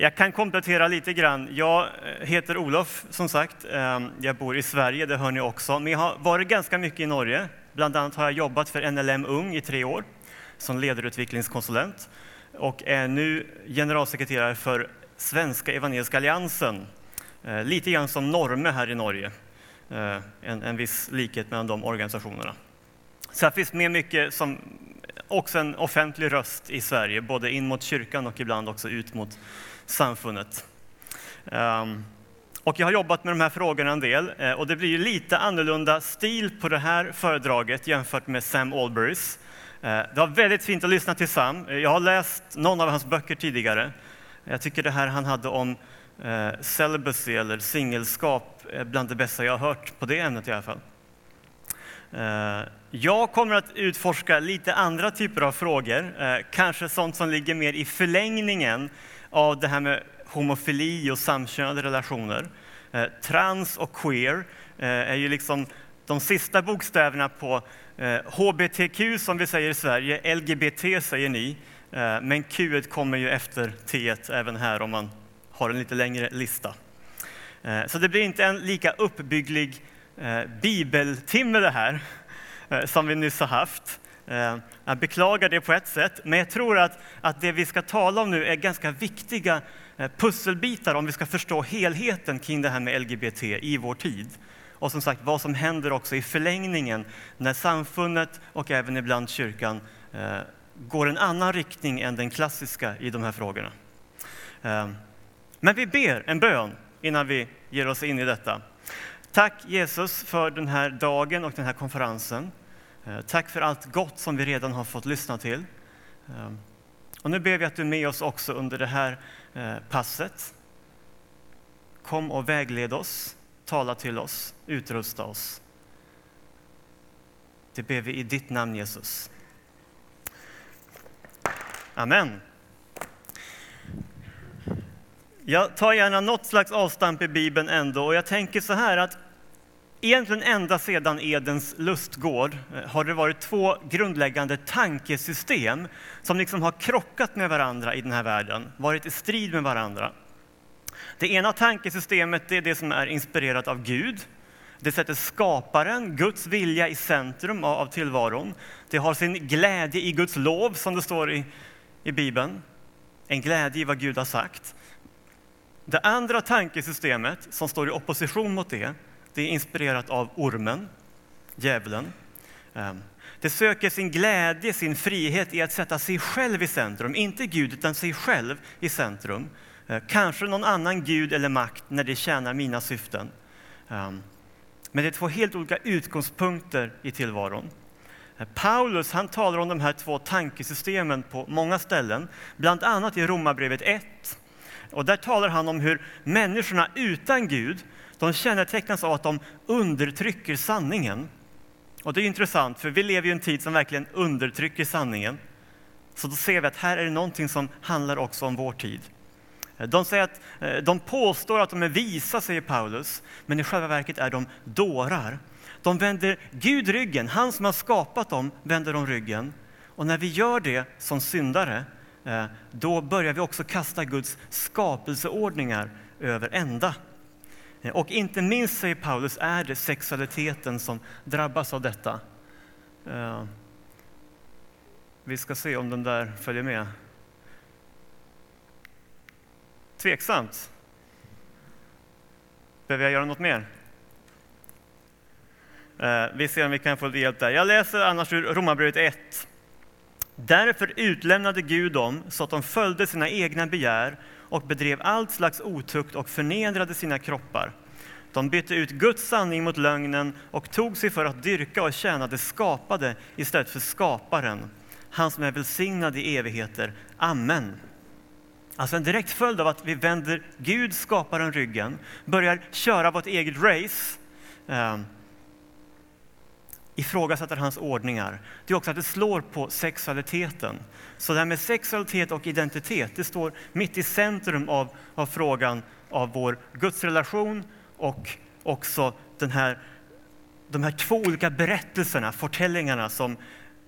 Jag kan komplettera lite grann. Jag eh, heter Olof, som sagt. Ehm, jag bor i Sverige, det hör ni också. Men jag har varit ganska mycket i Norge. Bland annat har jag jobbat för NLM Ung i tre år som ledarutvecklingskonsulent och är nu generalsekreterare för Svenska Evangeliska Alliansen. Eh, lite grann som Norme här i Norge. Eh, en, en viss likhet mellan de organisationerna. Så jag finns med mycket som också en offentlig röst i Sverige, både in mot kyrkan och ibland också ut mot samfundet. Ehm, och jag har jobbat med de här frågorna en del eh, och det blir ju lite annorlunda stil på det här föredraget jämfört med Sam Alberys. Eh, det var väldigt fint att lyssna till Sam. Eh, jag har läst någon av hans böcker tidigare. Jag tycker det här han hade om celibacy eller singelskap är bland det bästa jag har hört på det ämnet i alla fall. Jag kommer att utforska lite andra typer av frågor, kanske sånt som ligger mer i förlängningen av det här med homofili och samkönade relationer. Eh, trans och queer eh, är ju liksom de sista bokstäverna på eh, HBTQ som vi säger i Sverige, LGBT säger ni, eh, men Q kommer ju efter T även här om man har en lite längre lista. Så det blir inte en lika uppbygglig bibeltimme det här, som vi nyss har haft. Eh, jag beklagar det på ett sätt, men jag tror att, att det vi ska tala om nu är ganska viktiga eh, pusselbitar om vi ska förstå helheten kring det här med LGBT i vår tid. Och som sagt, vad som händer också i förlängningen när samfundet och även ibland kyrkan eh, går en annan riktning än den klassiska i de här frågorna. Men vi ber en bön innan vi ger oss in i detta. Tack Jesus för den här dagen och den här konferensen. Eh, tack för allt gott som vi redan har fått lyssna till. Ehm, och nu ber vi att du är med oss också under det här eh, passet. Kom och vägled oss, tala till oss, utrusta oss. Det ber vi i ditt namn Jesus. Amen. Jag tar gärna något slags avstamp i Bibeln ändå och jag tänker så här att Egentligen ända sedan Edens lustgård eh, har det varit två grundläggande tankesystem som liksom har krockat med varandra i den här världen, varit i strid med varandra. Det ena tankesystemet är det som är inspirerat av Gud. Det sätter skaparen, Guds vilja, i centrum av tillvaron. Det har sin glädje i Guds lov, som det står i, i Bibeln. En glädje i vad Gud har sagt. Det andra tankesystemet, som står i opposition mot det, det är inspirerat av ormen, djävulen. Ehm, det söker sin glädje, sin frihet i att sätta sig själv i centrum, inte Gud utan sig själv i centrum. Ehm, kanske någon annan gud eller makt när det tjänar mina syften. Ehm, men det är två helt olika utgångspunkter i tillvaron. Paulus han talar om de här två tankesystemen på många ställen, bland annat i Romarbrevet 1. Och där talar han om hur människorna utan Gud de kännetecknas av att de undertrycker sanningen. Och det är intressant, för vi lever i en tid som verkligen undertrycker sanningen. Så då ser vi att här är det någonting som handlar också om vår tid. De, säger att, eh, de påstår att de är visa, säger Paulus, men i själva verket är de dårar. De vänder Gud ryggen, han som har skapat dem vänder dem ryggen. Och när vi gör det som syndare, eh, då börjar vi också kasta Guds skapelseordningar över ända. Eh, och inte minst, säger Paulus, är det sexualiteten som drabbas av detta. Eh, vi ska se om den där följer med. Tveksamt. Behöver jag göra något mer? Eh, vi ser om vi kan få lite hjälp där. Jag läser annars ur Romarbrevet 1. Därför utlämnade Gud dem så att de följde sina egna begär och bedrev allt slags otukt och förnedrade sina kroppar. De bytte ut Guds sanning mot lögnen och tog sig för att dyrka och tjäna det skapade istället för skaparen, han som är välsignad i evigheter. Amen. Alltså en direkt följd av att vi vänder Gud, skaparen, ryggen, börjar köra vårt eget race, eh, ifrågasätter hans ordningar. Det är också att det slår på sexualiteten. Så det här med sexualitet och identitet, det står mitt i centrum av, av frågan av vår gudsrelation och också den här, de här två olika berättelserna, förtällingarna som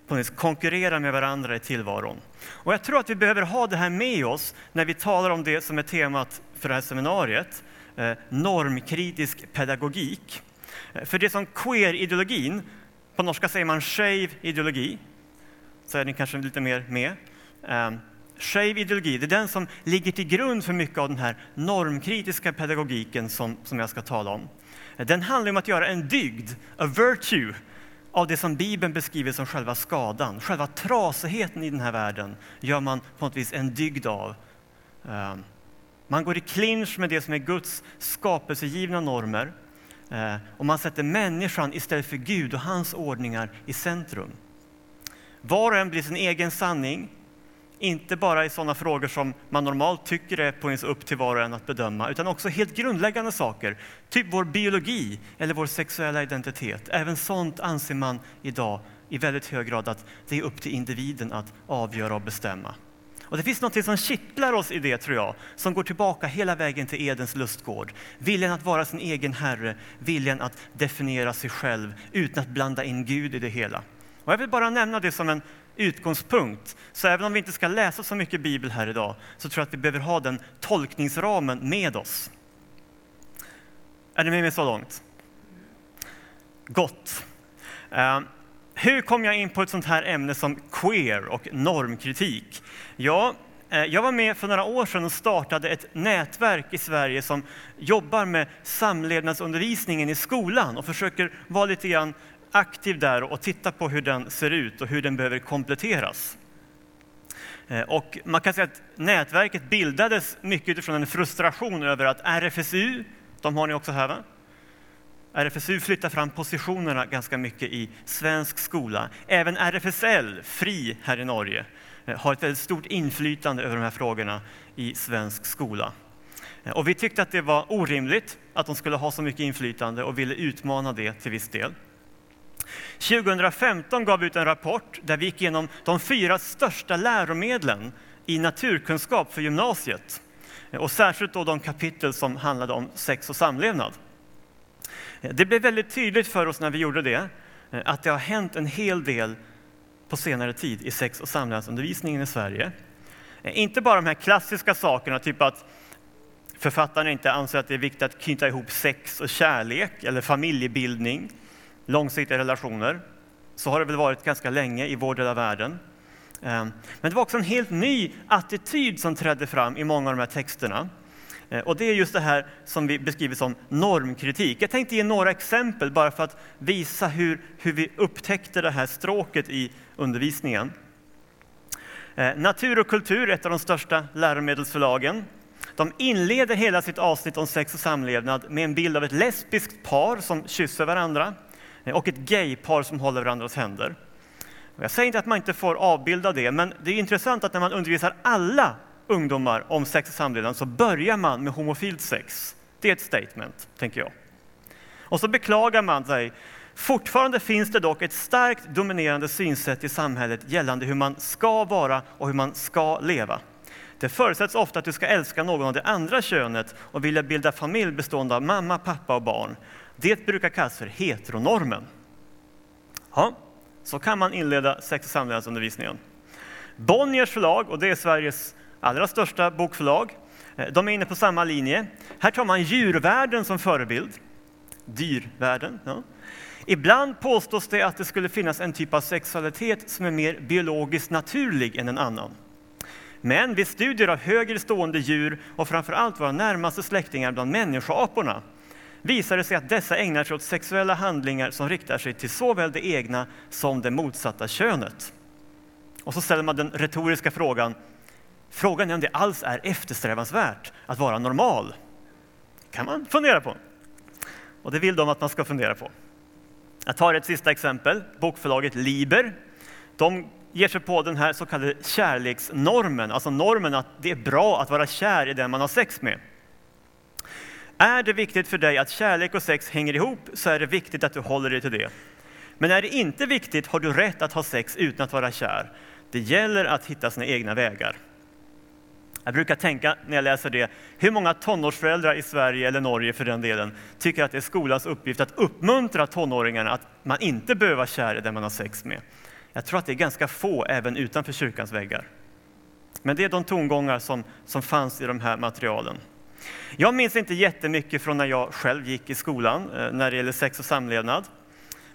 på något konkurrerar med varandra i tillvaron. Och jag tror att vi behöver ha det här med oss när vi talar om det som är temat för det här seminariet, eh, normkritisk pedagogik. Eh, för det som queer-ideologin, på norska säger man shave ideologi, så är ni kanske lite mer med. Ehm, shave ideologi, det är den som ligger till grund för mycket av den här normkritiska pedagogiken som, som jag ska tala om. Den handlar om att göra en dygd, a virtue, av det som Bibeln beskriver som själva skadan. Själva trasigheten i den här världen gör man på något vis en dygd av. Ehm, man går i clinch med det som är Guds skapelsegivna normer eh, och man sätter människan istället för Gud och hans ordningar i centrum. Var och en blir sin egen sanning inte bara i sådana frågor som man normalt tycker är på ens upp till var och en att bedöma, utan också helt grundläggande saker, typ vår biologi eller vår sexuella identitet. Även sånt anser man idag i väldigt hög grad att det är upp till individen att avgöra och bestämma. Och det finns något som kittlar oss i det, tror jag, som går tillbaka hela vägen till Edens lustgård. Viljan att vara sin egen herre, viljan att definiera sig själv utan att blanda in Gud i det hela. Och jag vill bara nämna det som en utgångspunkt. Så även om vi inte ska läsa så mycket Bibel här idag, så tror jag att vi behöver ha den tolkningsramen med oss. Är ni med mig så långt? Gott. Uh, hur kom jag in på ett sånt här ämne som queer och normkritik? Ja, eh, jag var med för några år sedan och startade ett nätverk i Sverige som jobbar med samlevnadsundervisningen i skolan och försöker vara lite grann aktiv där och titta på hur den ser ut och hur den behöver kompletteras. Eh, och man kan säga att nätverket bildades mycket utifrån en frustration över att RFSU, de har ni också här va? RFSU flyttar fram positionerna ganska mycket i svensk skola. Även RFSL, FRI här i Norge, eh, har ett väldigt stort inflytande över de här frågorna i svensk skola. Eh, och vi tyckte att det var orimligt att de skulle ha så mycket inflytande och ville utmana det till viss del. 2015 gav vi ut en rapport där vi gick igenom de fyra största läromedlen i naturkunskap för gymnasiet. Eh, och särskilt då de kapitel som handlade om sex och samlevnad. Det blev väldigt tydligt för oss när vi gjorde det, eh, att det har hänt en hel del på senare tid i sex och samlevnadsundervisningen i Sverige. Eh, inte bara de här klassiska sakerna, typ att författaren inte anser att det är viktigt att knyta ihop sex och kärlek eller familjebildning långsiktiga relationer. Så har det väl varit ganska länge i vår del av världen. Eh, men det var också en helt ny attityd som trädde fram i många av de här texterna. Eh, och det är just det här som vi beskriver som normkritik. Jag tänkte ge några exempel bara för att visa hur, hur vi upptäckte det här stråket i undervisningen. Eh, natur och kultur, ett av de största läromedelsförlagen, de inleder hela sitt avsnitt om sex och samlevnad med en bild av ett lesbiskt par som kysser varandra eh, och ett gaypar som håller varandras händer. Jag säger inte att man inte får avbilda det, men det är intressant att när man undervisar alla ungdomar om sex och samlevnad så börjar man med homofilt sex. Det är ett statement, tänker jag. Och så beklagar man sig. Fortfarande finns det dock ett starkt dominerande synsätt i samhället gällande hur man ska vara och hur man ska leva. Det förutsätts ofta att du ska älska någon av det andra könet och vilja bilda familj bestående av mamma, pappa och barn. Det brukar kallas för heteronormen. Ja, så kan man inleda sex och samlevnadsundervisningen. Bonniers förlag, och det är Sveriges allra största bokförlag, eh, de är inne på samma linje. Här tar man djurvärlden som förebild. Dyrvärlden. Ja. Ibland påstås det att det skulle finnas en typ av sexualitet som är mer biologiskt naturlig än en annan. Men vid studier av högre stående djur och framför allt våra närmaste släktingar bland människoaporna visar det sig att dessa ägnar sig åt sexuella handlingar som riktar sig till såväl det egna som det motsatta könet. Och så ställer man den retoriska frågan, frågan är om det alls är eftersträvansvärt att vara normal. kan man fundera på. Och det vill de att man ska fundera på. Jag tar ett sista exempel, bokförlaget Liber. De ger sig på den här så kallade kärleksnormen, alltså normen att det är bra att vara kär i den man har sex med. Är det viktigt för dig att kärlek och sex hänger ihop så är det viktigt att du håller dig till det. Men är det inte viktigt har du rätt att ha sex utan att vara kär. Det gäller att hitta sina egna vägar. Jag brukar tänka när jag läser det, hur många tonårsföräldrar i Sverige eller Norge för den delen tycker att det är skolans uppgift att uppmuntra tonåringarna att man inte behöver vara kär i den man har sex med. Jag tror att det är ganska få även utanför kyrkans väggar. Men det är de tongångar som, som fanns i de här materialen. Jag minns inte jättemycket från när jag själv gick i skolan eh, när det gäller sex och samlevnad.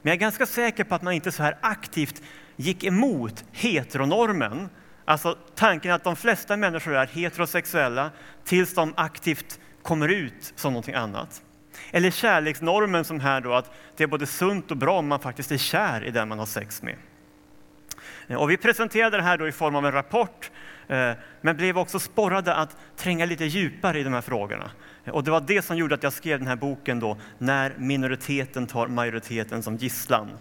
Men jag är ganska säker på att man inte så här aktivt gick emot heteronormen. Alltså tanken att de flesta människor är heterosexuella tills de aktivt kommer ut som någonting annat. Eller kärleksnormen som här då, att det är både sunt och bra om man faktiskt är kär i den man har sex med. Eh, och vi presenterade det här då i form av en rapport, eh, men blev också sporrade att tränga lite djupare i de här frågorna. Eh, och det var det som gjorde att jag skrev den här boken då, När minoriteten tar majoriteten som gisslan.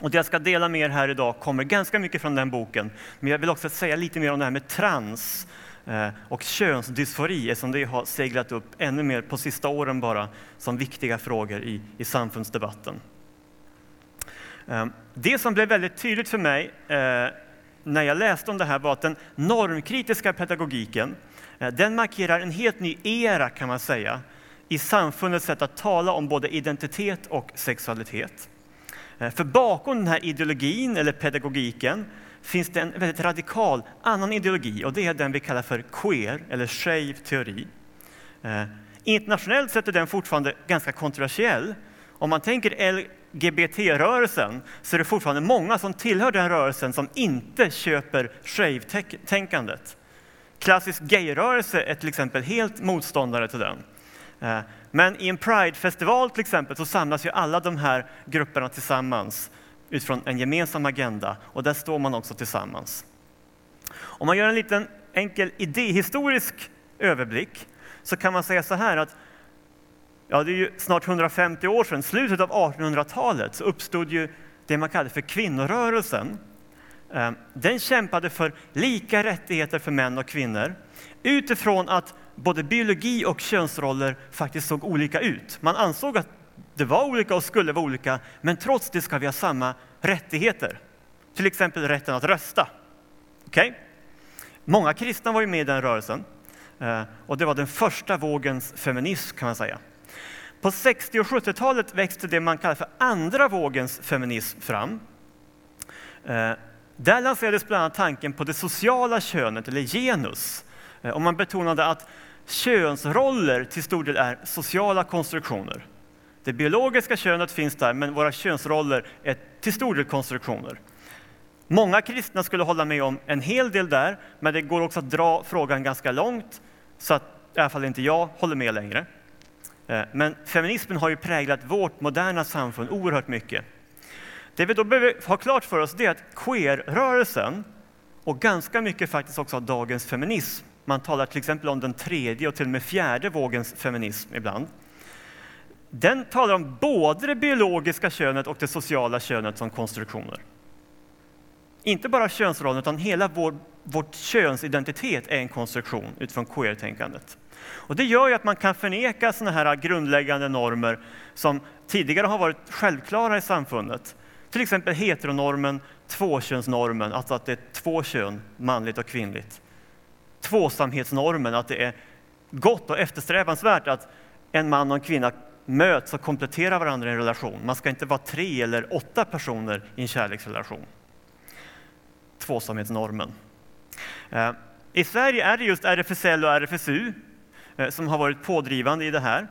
Och det jag ska dela med er här idag kommer ganska mycket från den boken, men jag vill också säga lite mer om det här med trans eh, och könsdysfori, eftersom det har seglat upp ännu mer på sista åren bara som viktiga frågor i, i samfundsdebatten. Eh, det som blev väldigt tydligt för mig eh, när jag läste om det här var att den normkritiska pedagogiken, den markerar en helt ny era kan man säga i samfundets sätt att tala om både identitet och sexualitet. Eh, för bakom den här ideologin eller pedagogiken finns det en väldigt radikal annan ideologi och det är den vi kallar för queer eller shave teori. Eh, internationellt sett är den fortfarande ganska kontroversiell. Om man tänker LGBT-rörelsen så är det fortfarande många som tillhör den rörelsen som inte köper shave-tänkandet. Klassisk gayrörelse är till exempel helt motståndare till den. Eh, men i en Pride-festival till exempel så samlas ju alla de här grupperna tillsammans utifrån en gemensam agenda och där står man också tillsammans. Om man gör en liten enkel idéhistorisk överblick så kan man säga så här att ja, det är ju snart 150 år sedan, slutet av 1800-talet, så uppstod ju det man kallade för kvinnorörelsen. Ehm, den kämpade för lika rättigheter för män och kvinnor utifrån att både biologi och könsroller faktiskt såg olika ut. Man ansåg att det var olika och skulle vara olika, men trots det ska vi ha samma rättigheter. Till exempel rätten att rösta. Okay? Många kristna var ju med i den rörelsen eh, och det var den första vågens feminism kan man säga. På 60 och 70-talet växte det man kallar för andra vågens feminism fram. Eh, där lanserades bland annat tanken på det sociala könet, eller genus. Eh, och man betonade att könsroller till stor del är sociala konstruktioner. Det biologiska könet finns där, men våra könsroller är till stor del konstruktioner. Många kristna skulle hålla med om en hel del där, men det går också att dra frågan ganska långt, så att i alla fall inte jag håller med längre. Eh, men feminismen har ju präglat vårt moderna samfund oerhört mycket. Det vi då behöver ha klart för oss är att queer-rörelsen och ganska mycket faktiskt också av dagens feminism, man talar till exempel om den tredje och till och med fjärde vågens feminism ibland. Den talar om både det biologiska könet och det sociala könet som konstruktioner. Inte bara könsrollen, utan hela vår, vårt könsidentitet är en konstruktion utifrån queer-tänkandet. Och det gör ju att man kan förneka sådana här grundläggande normer som tidigare har varit självklara i samfundet. Till exempel heteronormen, tvåkönsnormen, alltså att det är två kön, manligt och kvinnligt. Tvåsamhetsnormen, att det är gott och eftersträvansvärt att en man och en kvinna möts och kompletterar varandra i en relation. Man ska inte vara tre eller åtta personer i en kärleksrelation. Tvåsamhetsnormen. Eh, I Sverige är det just RFSL och RFSU eh, som har varit pådrivande i det här.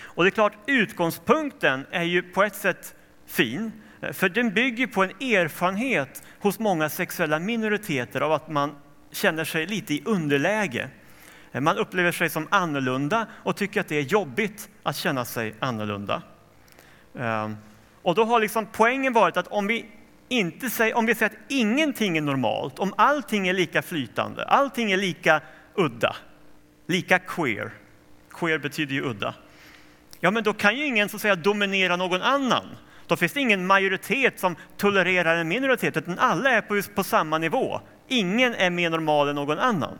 Och det är klart, utgångspunkten är ju på ett sätt fin, eh, för den bygger på en erfarenhet hos många sexuella minoriteter av att man känner sig lite i underläge. Man upplever sig som annorlunda och tycker att det är jobbigt att känna sig annorlunda. Ehm, och då har liksom poängen varit att om vi, inte säger, om vi säger att ingenting är normalt, om allting är lika flytande, allting är lika udda, lika queer. Queer betyder ju udda. Ja, men då kan ju ingen så att säga dominera någon annan. Då finns det ingen majoritet som tolererar en minoritet, utan alla är på, på samma nivå. Ingen är mer normal än någon annan.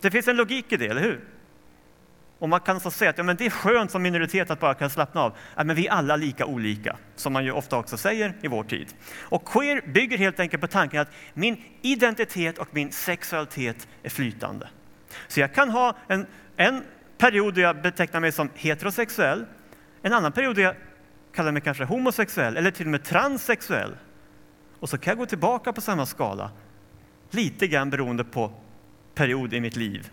Det finns en logik i det, eller hur? Och man kan så säga att ja, men det är skönt som minoritet att bara kunna slappna av. Ja, men vi är alla lika olika, som man ju ofta också säger i vår tid. Och queer bygger helt enkelt på tanken att min identitet och min sexualitet är flytande. Så jag kan ha en, en period då jag betecknar mig som heterosexuell, en annan period då jag kallar mig kanske homosexuell eller till och med transsexuell och så kan jag gå tillbaka på samma skala. Lite grann beroende på period i mitt liv.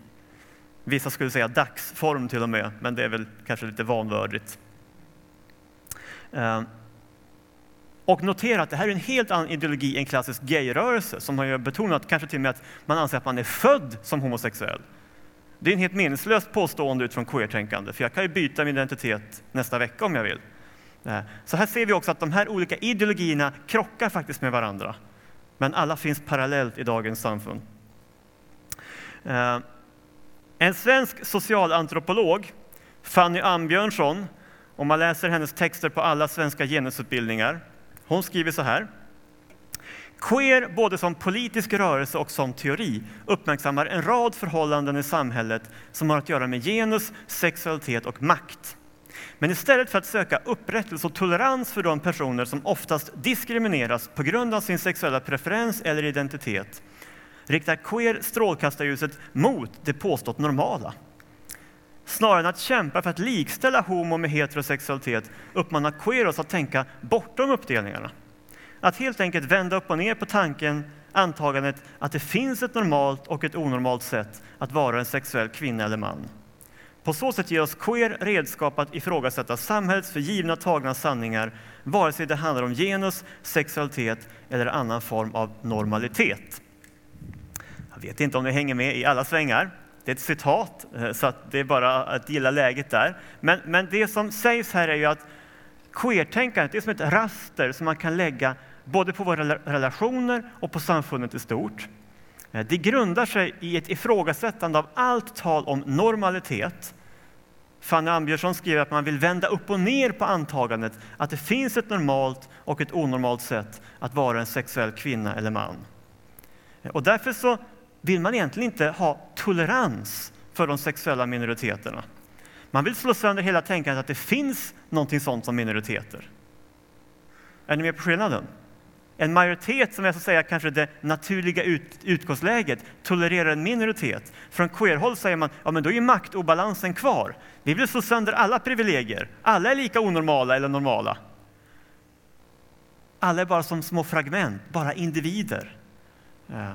Vissa skulle säga dagsform till och med, men det är väl kanske lite vanvördigt. Eh, och notera att det här är en helt annan ideologi än klassisk gayrörelse som har betonat kanske till och med att man anser att man är född som homosexuell. Det är en helt meningslöst påstående utifrån queertänkande, för jag kan ju byta min identitet nästa vecka om jag vill. Eh, så här ser vi också att de här olika ideologierna krockar faktiskt med varandra. Men alla finns parallellt i dagens samfund. Eh, en svensk socialantropolog, Fanny Ambjörnsson, om man läser hennes texter på alla svenska genusutbildningar, hon skriver så här. Queer, både som politisk rörelse och som teori, uppmärksammar en rad förhållanden i samhället som har att göra med genus, sexualitet och makt. Men istället för att söka upprättelse och tolerans för de personer som oftast diskrimineras på grund av sin sexuella preferens eller identitet riktar queer strålkastarljuset mot det påstått normala. Snarare än att kämpa för att likställa homo med heterosexualitet uppmanar queer oss att tänka bortom uppdelningarna. Att helt enkelt vända upp och ner på tanken, antagandet att det finns ett normalt och ett onormalt sätt att vara en sexuell kvinna eller man. På så sätt ger oss queer redskap att ifrågasätta samhällets för givna tagna sanningar, vare sig det handlar om genus, sexualitet eller annan form av normalitet. Jag vet inte om ni hänger med i alla svängar. Det är ett citat, eh, så det är bara att gilla läget där. Men, men det som sägs här är ju att queertänkandet är som ett raster som man kan lägga både på våra relationer och på samfundet i stort. Eh, det grundar sig i ett ifrågasättande av allt tal om normalitet. Fanny Ambjörnsson skriver att man vill vända upp och ner på antagandet att det finns ett normalt och ett onormalt sätt att vara en sexuell kvinna eller man. Eh, och därför så vill man egentligen inte ha tolerans för de sexuella minoriteterna. Man vill slå sönder hela tänkandet att det finns någonting sånt som minoriteter. Är ni med på skillnaden? En majoritet, som är så att säga kanske det naturliga ut, utgångsläget, tolererar en minoritet. Från queerhåll säger man ja men då är ju maktobalansen kvar. Vi vill slå sönder alla privilegier. Alla är lika onormala eller normala. Alla är bara som små fragment, bara individer. Ja.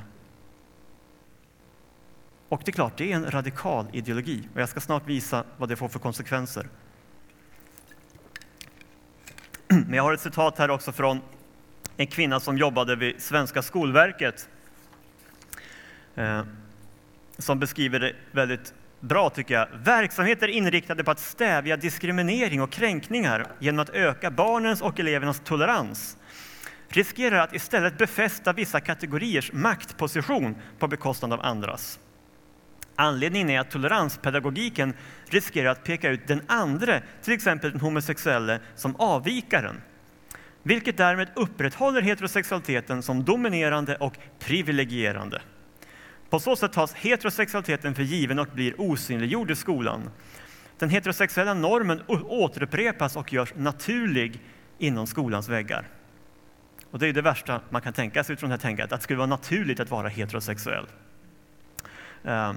Och det är klart, det är en radikal ideologi och jag ska snart visa vad det får för konsekvenser. Men jag har ett citat här också från en kvinna som jobbade vid Svenska Skolverket eh, som beskriver det väldigt bra, tycker jag. Verksamheter inriktade på att stävja diskriminering och kränkningar genom att öka barnens och elevernas tolerans riskerar att istället befästa vissa kategoriers maktposition på bekostnad av andras. Anledningen är att toleranspedagogiken riskerar att peka ut den andra, till exempel den homosexuelle, som avvikaren vilket därmed upprätthåller heterosexualiteten som dominerande och privilegierande. På så sätt tas heterosexualiteten för given och blir osynliggjord i skolan. Den heterosexuella normen återupprepas och görs naturlig inom skolans väggar. Och det är det värsta man kan tänka sig utifrån det här tänkandet, att det skulle vara naturligt att vara heterosexuell. Ehm,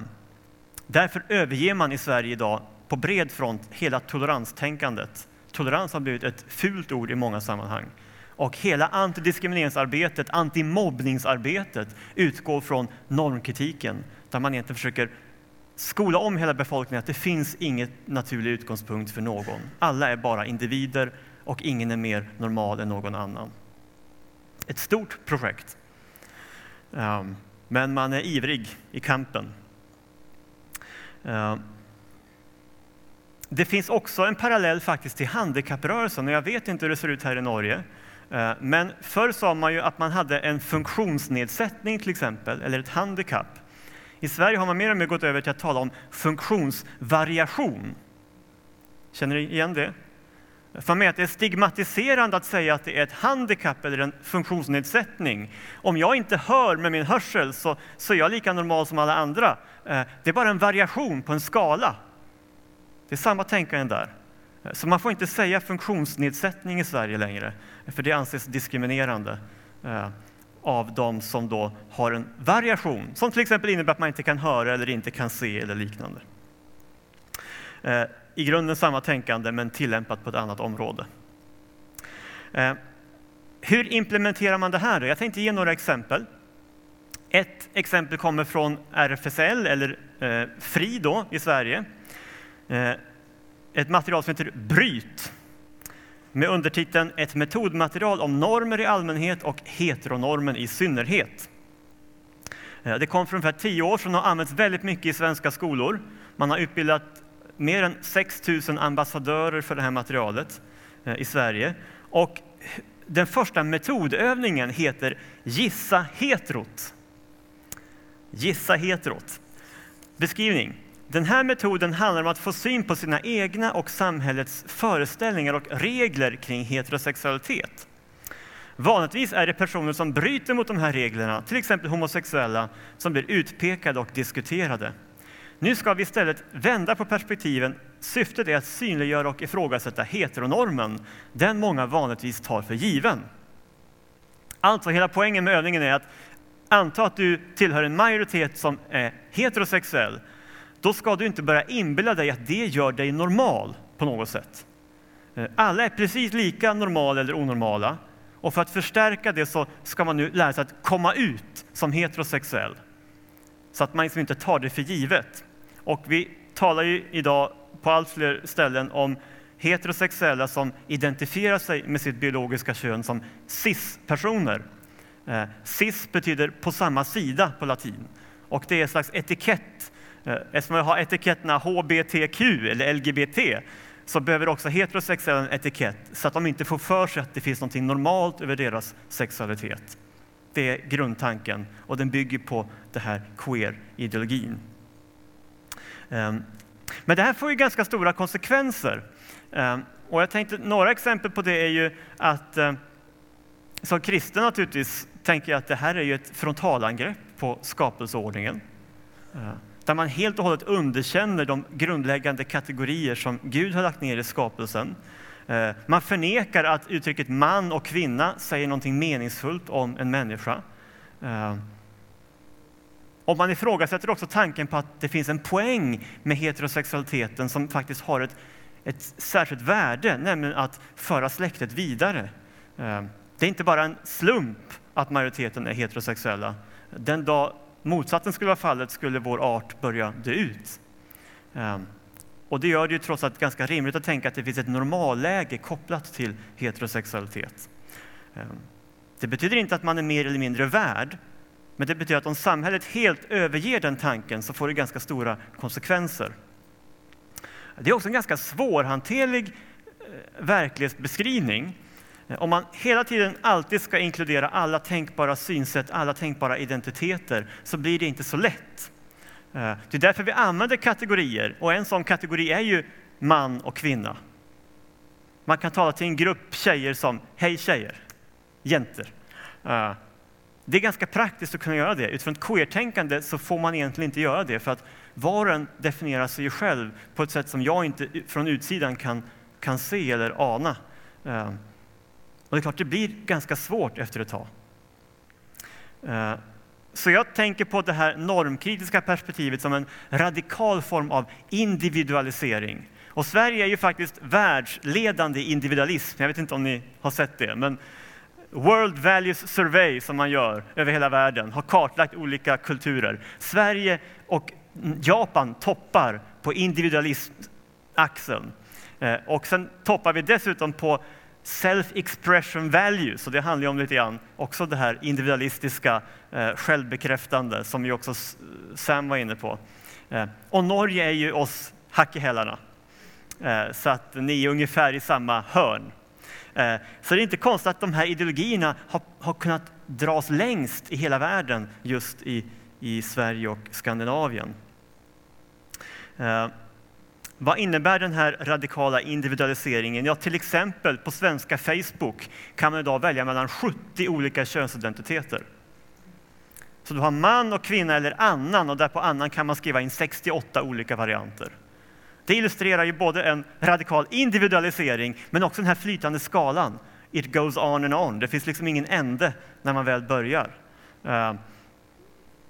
därför överger man i Sverige idag på bred front hela toleranstänkandet Tolerans har blivit ett fult ord i många sammanhang. Och hela antidiskrimineringsarbetet, antimobbningsarbetet utgår från normkritiken, där man egentligen försöker skola om hela befolkningen att det finns inget naturlig utgångspunkt för någon. Alla är bara individer och ingen är mer normal än någon annan. Ett stort projekt. Ehm, men man är ivrig i kampen. Ehm, det finns också en parallell faktiskt till handikapprörelsen och jag vet inte hur det ser ut här i Norge. Eh, men förr sa man ju att man hade en funktionsnedsättning till exempel, eller ett handikapp. I Sverige har man mer och mer gått över till att tala om funktionsvariation. Känner ni igen det? För mig att det är stigmatiserande att säga att det är ett handikapp eller en funktionsnedsättning. Om jag inte hör med min hörsel så, så är jag lika normal som alla andra. Eh, det är bara en variation på en skala. Det är samma tänkande där. Så man får inte säga funktionsnedsättning i Sverige längre, för det anses diskriminerande eh, av de som då har en variation, som till exempel innebär att man inte kan höra eller inte kan se eller liknande. Eh, I grunden samma tänkande, men tillämpat på ett annat område. Eh, hur implementerar man det här? Då? Jag tänkte ge några exempel. Ett exempel kommer från RFSL, eller FRI då, i Sverige. Eh, ett material som heter Bryt med undertiteln Ett metodmaterial om normer i allmänhet och heteronormen i synnerhet. Eh, det kom för ungefär tio år sedan och har använts väldigt mycket i svenska skolor. Man har utbildat mer än 6 000 ambassadörer för det här materialet eh, i Sverige. Och den första metodövningen heter Gissa heterot. Gissa heterot. Beskrivning. Den här metoden handlar om att få syn på sina egna och samhällets föreställningar och regler kring heterosexualitet. Vanligtvis är det personer som bryter mot de här reglerna, till exempel homosexuella, som blir utpekade och diskuterade. Nu ska vi istället vända på perspektiven. Syftet är att synliggöra och ifrågasätta heteronormen, den många vanligtvis tar för given. Alltså, hela poängen med övningen är att anta att du tillhör en majoritet som är heterosexuell. Då ska du inte börja inbilla dig att det gör dig normal på något sätt. Eh, alla är precis lika normala eller onormala. Och för att förstärka det så ska man nu lära sig att komma ut som heterosexuell. Så att man liksom inte tar det för givet. Och vi talar ju idag på allt fler ställen om heterosexuella som identifierar sig med sitt biologiska kön som cis-personer. Eh, cis betyder på samma sida på latin. Och det är en slags etikett. Eh, eftersom vi har etiketterna HBTQ eller LGBT så behöver också heterosexuella en etikett så att de inte får för sig att det finns något normalt över deras sexualitet. Det är grundtanken och den bygger på den här queer-ideologin. Ehm, men det här får ju ganska stora konsekvenser. Ehm, och jag tänkte, några exempel på det är ju att eh, som kristen naturligtvis tänker jag att det här är ju ett frontalangrepp på skapelseordningen ehm, där man helt och hållet underkänner de grundläggande kategorier som Gud har lagt ner i skapelsen. Eh, man förnekar att uttrycket man och kvinna säger någonting meningsfullt om en människa. Eh, och man ifrågasätter också tanken på att det finns en poäng med heterosexualiteten som faktiskt har ett, ett särskilt värde, nämligen att föra släktet vidare. Eh, det är inte bara en slump att majoriteten är heterosexuella. Den dag motsatsen skulle vara fallet skulle vår art börja dö ut. Ehm, och det gör det ju trots allt ganska rimligt att tänka att det finns ett normalläge kopplat till heterosexualitet. Ehm, det betyder inte att man är mer eller mindre värd, men det betyder att om samhället helt överger den tanken så får det ganska stora konsekvenser. Det är också en ganska svårhanterlig eh, verklighetsbeskrivning Eh, om man hela tiden alltid ska inkludera alla tänkbara synsätt, alla tänkbara identiteter, så blir det inte så lätt. Eh, det är därför vi använder kategorier, och en sån kategori är ju man och kvinna. Man kan tala till en grupp tjejer som Hej tjejer, jenter. Eh, det är ganska praktiskt att kunna göra det. Utifrån ett queer-tänkande så får man egentligen inte göra det, för att var och en definierar sig ju själv på ett sätt som jag inte från utsidan kan, kan se eller ana. Och det är klart, det blir ganska svårt efter ett tag. Eh, så jag tänker på det här normkritiska perspektivet som en radikal form av individualisering. Och Sverige är ju faktiskt världsledande i individualism. Jag vet inte om ni har sett det, men World Values Survey som man gör över hela världen har kartlagt olika kulturer. Sverige och Japan toppar på individualismaxeln. Eh, och sen toppar vi dessutom på self-expression value, så det handlar om lite grann också det här individualistiska eh, självbekräftande som ju också Sam var inne på. Eh, och Norge är ju oss hack i eh, så att ni är ungefär i samma hörn. Eh, så det är inte konstigt att de här ideologierna har, har kunnat dras längst i hela världen just i, i Sverige och Skandinavien. Eh, vad innebär den här radikala individualiseringen? Ja, till exempel på svenska Facebook kan man idag välja mellan 70 olika könsidentiteter. Så du har man och kvinna eller annan och där på annan kan man skriva in 68 olika varianter. Det illustrerar ju både en radikal individualisering men också den här flytande skalan. It goes on and on. Det finns liksom ingen ände när man väl börjar. Eh,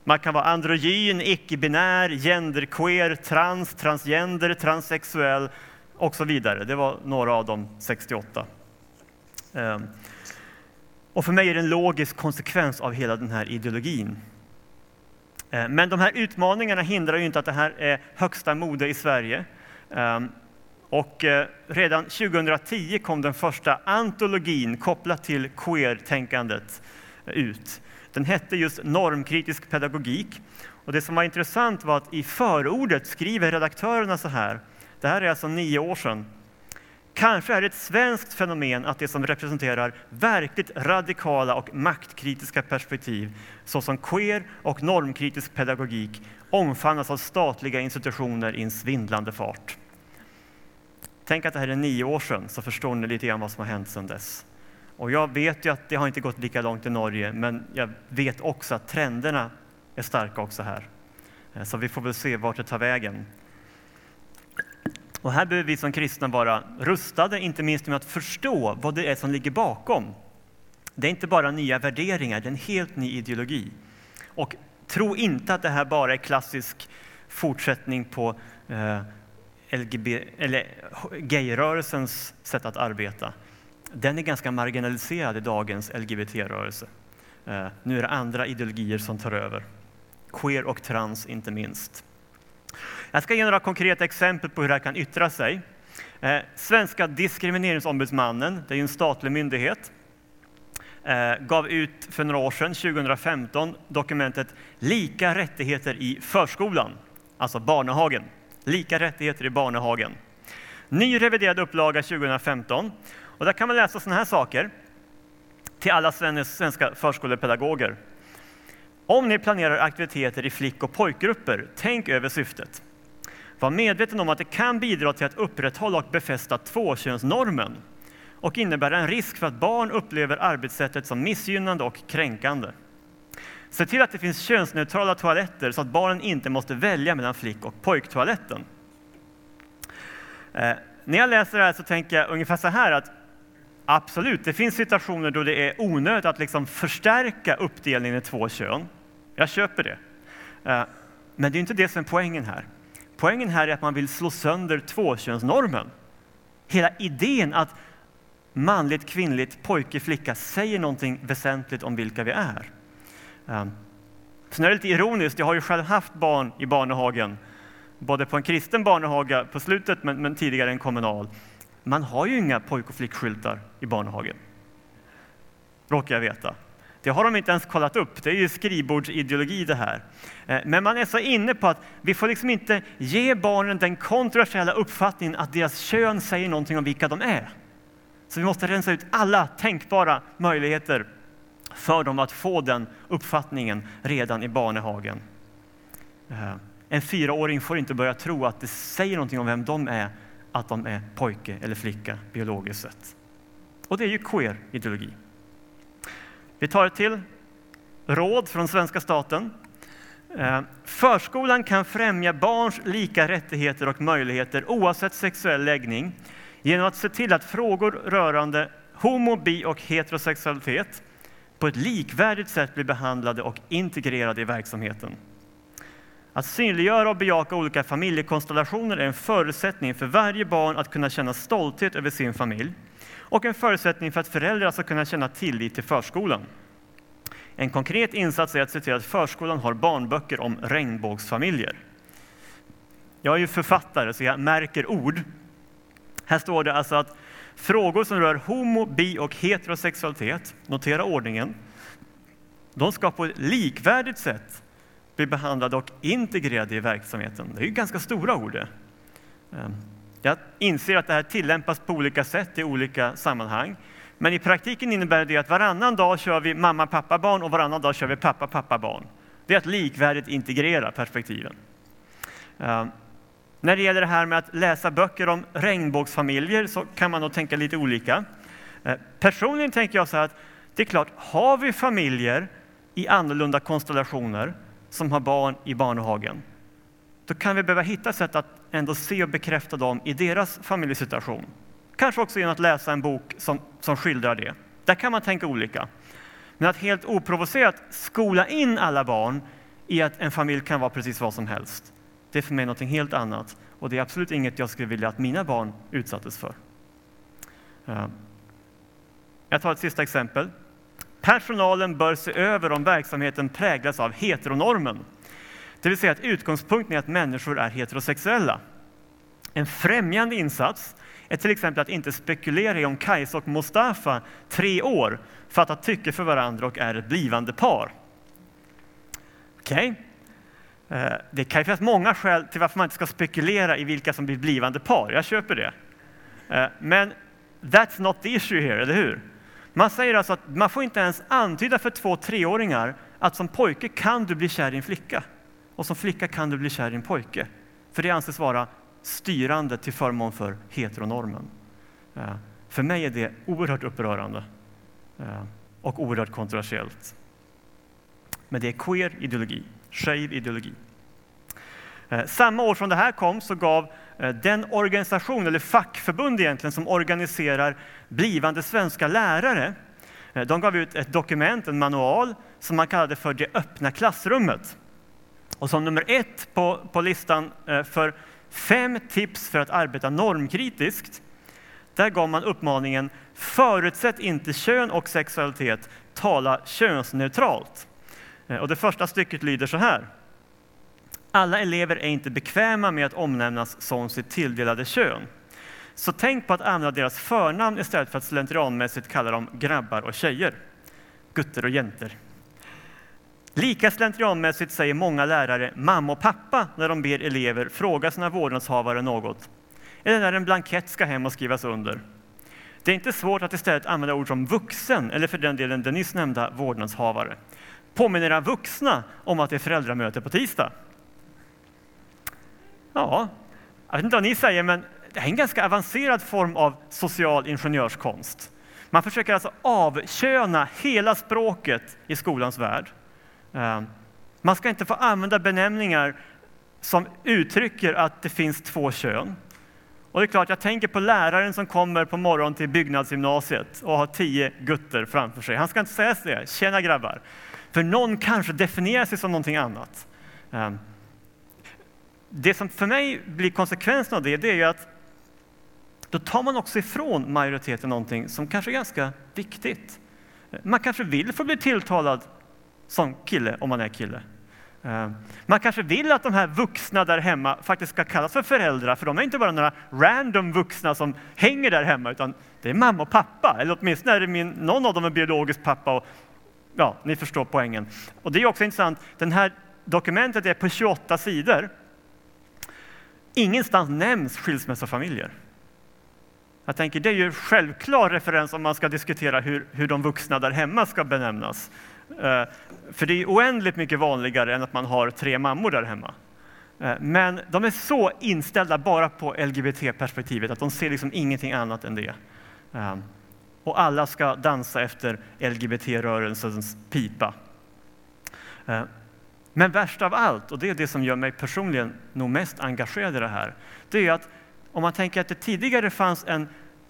man kan vara androgyn, icke-binär, genderqueer, trans, transgender, transsexuell och så vidare. Det var några av de 68. Ehm, och för mig är det en logisk konsekvens av hela den här ideologin. Ehm, men de här utmaningarna hindrar ju inte att det här är högsta mode i Sverige. Ehm, och eh, redan 2010 kom den första antologin kopplat till queer-tänkandet ut. Den hette just Normkritisk pedagogik. Och det som var intressant var att i förordet skriver redaktörerna så här. Det här är alltså nio år sedan. Kanske är det ett svenskt fenomen att det som representerar verkligt radikala och maktkritiska perspektiv, såsom queer och normkritisk pedagogik, omfamnas av statliga institutioner i en svindlande fart. Tänk att det här är nio år sedan, så förstår ni lite grann vad som har hänt sedan dess. Och jag vet ju att det har inte gått lika långt i Norge, men jag vet också att trenderna är starka också här. Eh, så vi får väl se vart det tar vägen. Och här behöver vi som kristna vara rustade, inte minst med att förstå vad det är som ligger bakom. Det är inte bara nya värderingar, det är en helt ny ideologi. Och tro inte att det här bara är klassisk fortsättning på eh, LGB, eller gayrörelsens sätt att arbeta. Den är ganska marginaliserad i dagens LGBT-rörelse. Eh, nu är det andra ideologier som tar över. Queer och trans inte minst. Jag ska ge några konkreta exempel på hur det här kan yttra sig. Eh, Svenska diskrimineringsombudsmannen, det är en statlig myndighet, eh, gav ut för några år sedan, 2015, dokumentet Lika rättigheter i förskolan, alltså barnehagen. Lika rättigheter i barnehagen. Ny reviderad upplaga 2015. Och där kan man läsa sådana här saker till alla svenska förskolepedagoger. Om ni planerar aktiviteter i flick och pojkgrupper, tänk över syftet. Var medveten om att det kan bidra till att upprätthålla och befästa tvåkönsnormen och innebära en risk för att barn upplever arbetssättet som missgynnande och kränkande. Se till att det finns könsneutrala toaletter så att barnen inte måste välja mellan flick och pojktoaletten. Eh, när jag läser det här så tänker jag ungefär så här att absolut, det finns situationer då det är onödigt att liksom förstärka uppdelningen i två kön. Jag köper det. Eh, men det är inte det som är poängen här. Poängen här är att man vill slå sönder tvåkönsnormen. Hela idén att manligt, kvinnligt, pojke, flicka säger någonting väsentligt om vilka vi är. Eh, Sen är det lite ironiskt, jag har ju själv haft barn i barnehagen, både på en kristen barnehaga på slutet, men, men tidigare en kommunal. Man har ju inga pojk och flickskyltar i barnehagen, råkar jag veta. Det har de inte ens kollat upp, det är ju skrivbordsideologi det här. Eh, men man är så inne på att vi får liksom inte ge barnen den kontroversiella uppfattningen att deras kön säger någonting om vilka de är. Så vi måste rensa ut alla tänkbara möjligheter för dem att få den uppfattningen redan i barnehagen. Eh, en fyraåring får inte börja tro att det säger någonting om vem de är, att de är pojke eller flicka biologiskt sett. Och det är ju queer-ideologi. Vi tar ett till råd från svenska staten. Eh, förskolan kan främja barns lika rättigheter och möjligheter oavsett sexuell läggning genom att se till att frågor rörande homo, bi och heterosexualitet på ett likvärdigt sätt blir behandlade och integrerade i verksamheten. Att synliggöra och bejaka olika familjekonstellationer är en förutsättning för varje barn att kunna känna stolthet över sin familj och en förutsättning för att föräldrar ska kunna känna tillit till förskolan. En konkret insats är att se till att förskolan har barnböcker om regnbågsfamiljer. Jag är ju författare, så jag märker ord. Här står det alltså att frågor som rör homo, bi och heterosexualitet, notera ordningen, de ska på ett likvärdigt sätt bli behandlade och integrerade i verksamheten. Det är ju ganska stora ord. Ehm, jag inser att det här tillämpas på olika sätt i olika sammanhang. Men i praktiken innebär det att varannan dag kör vi mamma, pappa, barn och varannan dag kör vi pappa, pappa, barn. Det är att likvärdigt integrera perspektiven. Ehm, när det gäller det här med att läsa böcker om regnbågsfamiljer så kan man nog tänka lite olika. Ehm, personligen tänker jag så här att det är klart, har vi familjer i annorlunda konstellationer som har barn i barnhagen, då kan vi behöva hitta sätt att ändå se och bekräfta dem i deras familjesituation. Kanske också genom att läsa en bok som, som skildrar det. Där kan man tänka olika. Men att helt oprovocerat skola in alla barn i att en familj kan vara precis vad som helst, det är för mig något helt annat. Och det är absolut inget jag skulle vilja att mina barn utsattes för. Eh, jag tar ett sista exempel. Personalen bör se över om verksamheten präglas av heteronormen. Det vill säga att utgångspunkten är att människor är heterosexuella. En främjande insats är till exempel att inte spekulera i om Kajsa och Mustafa, tre år, fattat tycke för varandra och är ett blivande par. Okej? Okay. Det kan ju finnas många skäl till varför man inte ska spekulera i vilka som blir blivande par. Jag köper det. Eh, men that's not the issue here, eller hur? Man säger alltså att man får inte ens antyda för två treåringar att som pojke kan du bli kär i en flicka och som flicka kan du bli kär i en pojke. För det anses vara styrande till förmån för heteronormen. Eh, för mig är det oerhört upprörande eh, och oerhört kontroversiellt. Men det är queer ideologi, shave ideologi. Eh, samma år som det här kom så gav eh, den organisation, eller fackförbund egentligen, som organiserar blivande svenska lärare, eh, de gav ut ett dokument, en manual, som man kallade för Det öppna klassrummet. Och som nummer ett på, på listan för Fem tips för att arbeta normkritiskt. Där gav man uppmaningen Förutsätt inte kön och sexualitet, tala könsneutralt. Och det första stycket lyder så här. Alla elever är inte bekväma med att omnämnas som sitt tilldelade kön. Så tänk på att använda deras förnamn istället för att slentrianmässigt kalla dem grabbar och tjejer. Gutter och jenter. Lika slentrianmässigt säger många lärare mamma och pappa när de ber elever fråga sina vårdnadshavare något, eller när en blankett ska hem och skrivas under. Det är inte svårt att istället använda ord som vuxen, eller för den delen den nyss nämnda vårdnadshavare. Påminner era vuxna om att det är föräldramöte på tisdag? Ja, jag vet inte vad ni säger, men det är en ganska avancerad form av social ingenjörskonst. Man försöker alltså avköna hela språket i skolans värld. Ehm, man ska inte få använda benämningar som uttrycker att det finns två kön. Och det är klart, jag tänker på läraren som kommer på morgonen till byggnadsgymnasiet och har tio gutter framför sig. Han ska inte säga det, tjena grabbar. För någon kanske definierar sig som någonting annat. Ehm, det som för mig blir konsekvensen av det, det är ju att då tar man också ifrån majoriteten någonting som kanske är ganska viktigt. Man kanske vill få bli tilltalad som kille om man är kille. Eh, man kanske vill att de här vuxna där hemma faktiskt ska kallas för föräldrar, för de är inte bara några random vuxna som hänger där hemma, utan det är mamma och pappa, eller åtminstone är det min, någon av dem är biologisk pappa. Och, ja, ni förstår poängen. Och det är också intressant, det här dokumentet är på 28 sidor. Ingenstans nämns skilsmässofamiljer. Jag tänker, det är ju en självklar referens om man ska diskutera hur, hur de vuxna där hemma ska benämnas. Eh, för det är oändligt mycket vanligare än att man har tre mammor där hemma. Eh, men de är så inställda bara på LGBT-perspektivet att de ser liksom ingenting annat än det. Eh, och alla ska dansa efter LGBT-rörelsens pipa. Men värst av allt, och det är det som gör mig personligen nog mest engagerad i det här, det är att om man tänker att det tidigare fanns en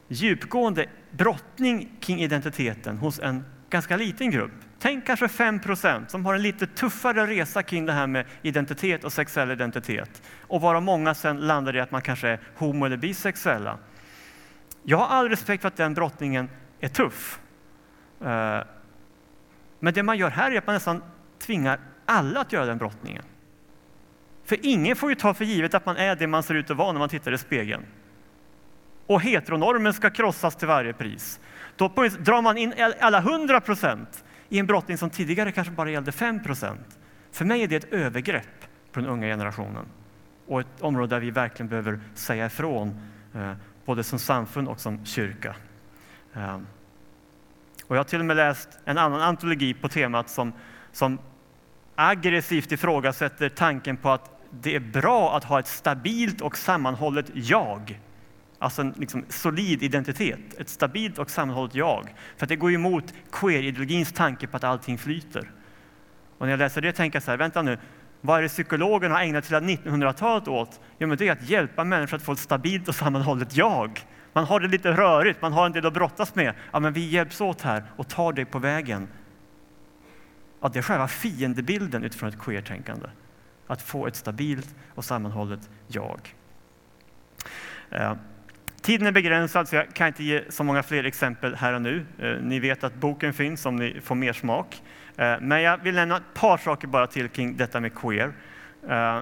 djupgående brottning kring identiteten hos en ganska liten grupp. Tänk kanske 5 procent som har en lite tuffare resa kring det här med identitet och sexuell identitet. Och varav många sen landar i att man kanske är homo eller bisexuella. Jag har all respekt för att den brottningen är tuff. Eh, men det man gör här är att man nästan tvingar alla att göra den brottningen. För ingen får ju ta för givet att man är det man ser ut att vara när man tittar i spegeln. Och heteronormen ska krossas till varje pris. Då drar man in alla hundra procent i en brottning som tidigare kanske bara gällde 5 procent. För mig är det ett övergrepp på den unga generationen och ett område där vi verkligen behöver säga ifrån, eh, både som samfund och som kyrka. Eh, och jag har till och med läst en annan antologi på temat som, som aggressivt ifrågasätter tanken på att det är bra att ha ett stabilt och sammanhållet jag Alltså en liksom solid identitet, ett stabilt och sammanhållet jag. För det går emot queer-ideologins tanke på att allting flyter. Och när jag läser det tänker jag så här, vänta nu, vad är det psykologen har ägnat hela 1900-talet åt? Jo, men det är att hjälpa människor att få ett stabilt och sammanhållet jag. Man har det lite rörigt, man har en del att brottas med. Ja, men vi hjälps åt här och tar dig på vägen att det är själva fiendebilden utifrån ett queer-tänkande. Att få ett stabilt och sammanhållet jag. Eh, tiden är begränsad så jag kan inte ge så många fler exempel här och nu. Eh, ni vet att boken finns om ni får mer smak. Eh, men jag vill nämna ett par saker bara till kring detta med queer. Eh,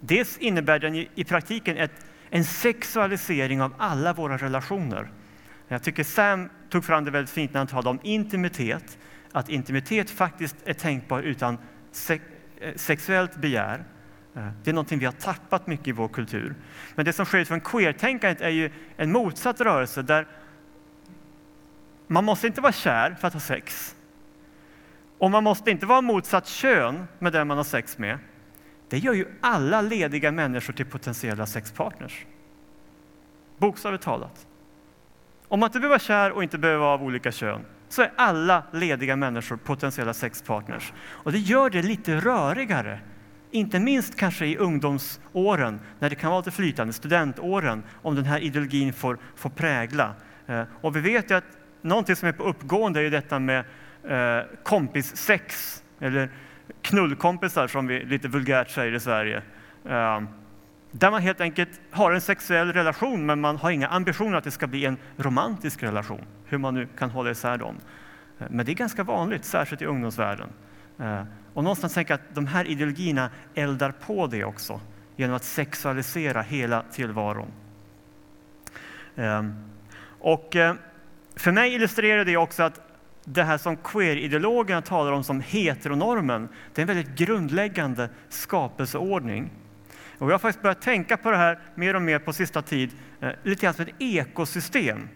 dels innebär den i praktiken ett, en sexualisering av alla våra relationer. Jag tycker Sam tog fram det väldigt fint när han talade om intimitet, att intimitet faktiskt är tänkbar utan eh, sexuellt begär. Eh, det är någonting vi har tappat mycket i vår kultur. Men det som sker från queer-tänkandet är ju en motsatt rörelse där man måste inte vara kär för att ha sex. Och man måste inte vara motsatt kön med den man har sex med. Det gör ju alla lediga människor till potentiella sexpartners. Bokstavligt talat. Om man inte behöver vara kär och inte behöver vara av olika kön så är alla lediga människor potentiella sexpartners. Och det gör det lite rörigare inte minst kanske i ungdomsåren, när det kan vara lite flytande, studentåren, om den här ideologin får, får prägla. Eh, och vi vet ju att någonting som är på uppgående är ju detta med eh, kompissex, eller knullkompisar som vi lite vulgärt säger i Sverige. Eh, där man helt enkelt har en sexuell relation, men man har inga ambitioner att det ska bli en romantisk relation, hur man nu kan hålla isär dem. Eh, men det är ganska vanligt, särskilt i ungdomsvärlden. Eh, och någonstans tänker jag att de här ideologierna eldar på det också genom att sexualisera hela tillvaron. Eh, och för mig illustrerar det också att det här som queer-ideologerna talar om som heteronormen, det är en väldigt grundläggande skapelseordning. Och jag har faktiskt börjat tänka på det här mer och mer på sista tid, eh, lite grann som ett ekosystem.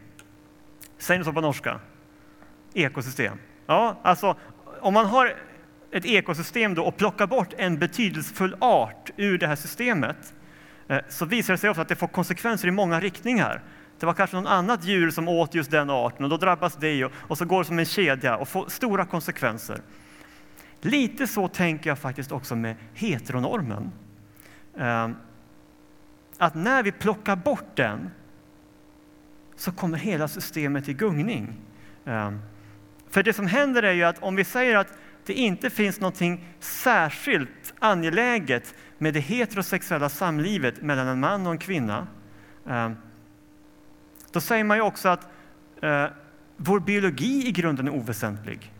Säger ni så på norska? Ekosystem. Ja, alltså om man har ett ekosystem då och plockar bort en betydelsefull art ur det här systemet eh, så visar det sig ofta att det får konsekvenser i många riktningar. Det var kanske någon annat djur som åt just den arten och då drabbas det och, och så går det som en kedja och får stora konsekvenser. Lite så tänker jag faktiskt också med heteronormen. Ehm, att när vi plockar bort den så kommer hela systemet i gungning. Ehm, för det som händer är ju att om vi säger att det inte finns något särskilt angeläget med det heterosexuella samlivet mellan en man och en kvinna, ehm, då säger man ju också att eh, vår biologi i grunden är oväsentlig.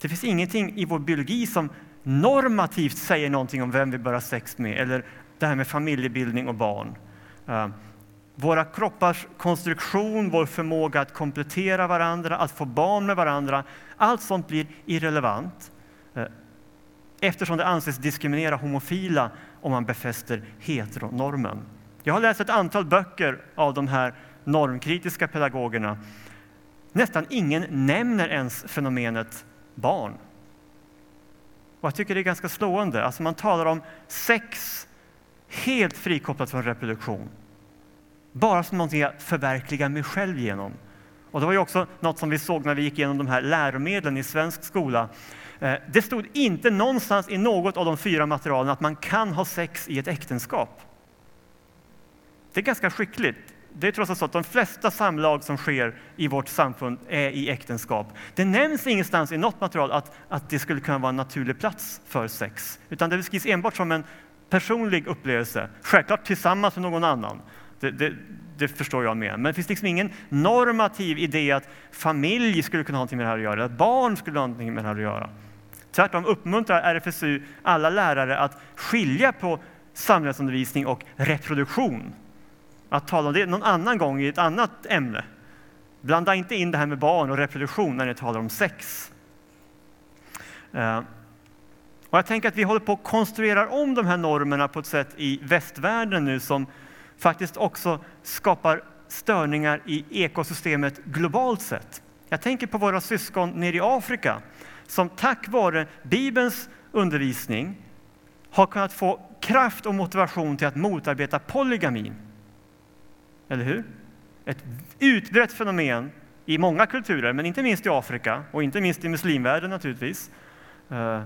Det finns ingenting i vår biologi som normativt säger någonting om vem vi bör ha sex med, eller det här med familjebildning och barn. Eh, våra kroppars konstruktion, vår förmåga att komplettera varandra, att få barn med varandra, allt sånt blir irrelevant eh, eftersom det anses diskriminera homofila om man befäster heteronormen. Jag har läst ett antal böcker av de här normkritiska pedagogerna. Nästan ingen nämner ens fenomenet barn. Och jag tycker det är ganska slående. Alltså man talar om sex helt frikopplat från reproduktion. Bara som någonting jag förverkligar mig själv genom. Och det var ju också något som vi såg när vi gick igenom de här läromedlen i svensk skola. Eh, det stod inte någonstans i något av de fyra materialen att man kan ha sex i ett äktenskap. Det är ganska skickligt. Det är trots allt så att de flesta samlag som sker i vårt samfund är i äktenskap. Det nämns ingenstans i något material att, att det skulle kunna vara en naturlig plats för sex, utan det beskrivs enbart som en personlig upplevelse, självklart tillsammans med någon annan. Det, det, det, förstår jag med. Men det finns liksom ingen normativ idé att familj skulle kunna ha någonting med det här att göra, att barn skulle ha någonting med det här att göra. Tvärtom uppmuntrar RFSU alla lärare att skilja på samhällsundervisning och reproduktion. Att tala om det någon annan gång i ett annat ämne. Blanda inte in det här med barn och reproduktion när ni talar om sex. Eh, och jag tänker att vi håller på att konstruera om de här normerna på ett sätt i västvärlden nu som faktiskt också skapar störningar i ekosystemet globalt sett. Jag tänker på våra syskon nere i Afrika som tack vare Bibelns undervisning har kunnat få kraft och motivation till att motarbeta polygamin. Eller hur? Ett utbrett fenomen i många kulturer, men inte minst i Afrika och inte minst i muslimvärlden naturligtvis. Eh,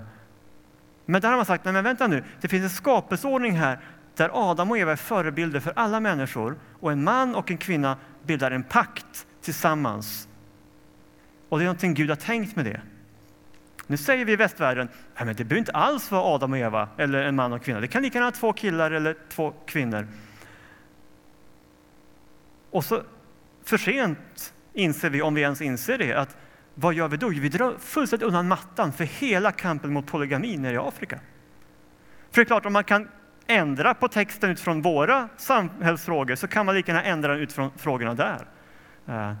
men där har man sagt, nej men vänta nu, det finns en skapelseordning här där Adam och Eva är förebilder för alla människor och en man och en kvinna bildar en pakt tillsammans. Och det är någonting Gud har tänkt med det. Nu säger vi i västvärlden, men det behöver inte alls vara Adam och Eva eller en man och en kvinna. Det kan lika gärna vara två killar eller två kvinnor. Och så för sent inser vi, om vi ens inser det, att vad gör vi då? Vi drar fullständigt undan mattan för hela kampen mot polygami nere i Afrika. För det är klart, om man kan ändra på texten utifrån våra samhällsfrågor så kan man lika gärna ändra den utifrån frågorna där. Eh,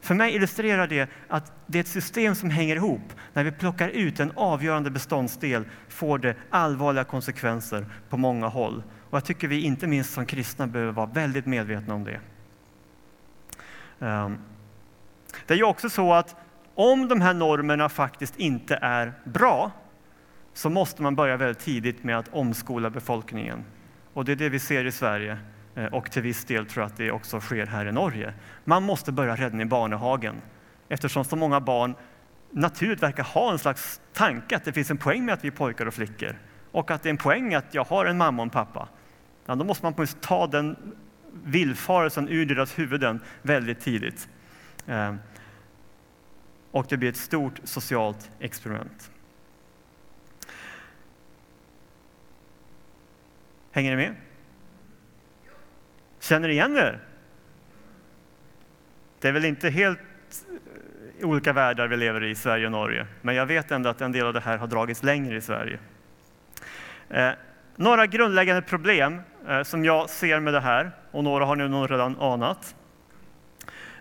för mig illustrerar det att det är ett system som hänger ihop. När vi plockar ut en avgörande beståndsdel får det allvarliga konsekvenser på många håll. Och jag tycker vi, inte minst som kristna, behöver vara väldigt medvetna om det. Ehm, det är ju också så att om de här normerna faktiskt inte är bra så måste man börja väldigt tidigt med att omskola befolkningen. Och det är det vi ser i Sverige eh, och till viss del tror jag att det också sker här i Norge. Man måste börja redan i barnehagen eftersom så många barn naturligt verkar ha en slags tanke att det finns en poäng med att vi är pojkar och flickor och att det är en poäng att jag har en mamma och en pappa. Ja, då måste man på ta den villfarelsen ur deras huvuden väldigt tidigt. Eh, och det blir ett stort socialt experiment. Hänger ni med? Känner ni igen er? Det är väl inte helt eh, olika världar vi lever i, i Sverige och Norge, men jag vet ändå att en del av det här har dragits längre i Sverige. Eh, några grundläggande problem eh, som jag ser med det här, och några har ni nog redan anat.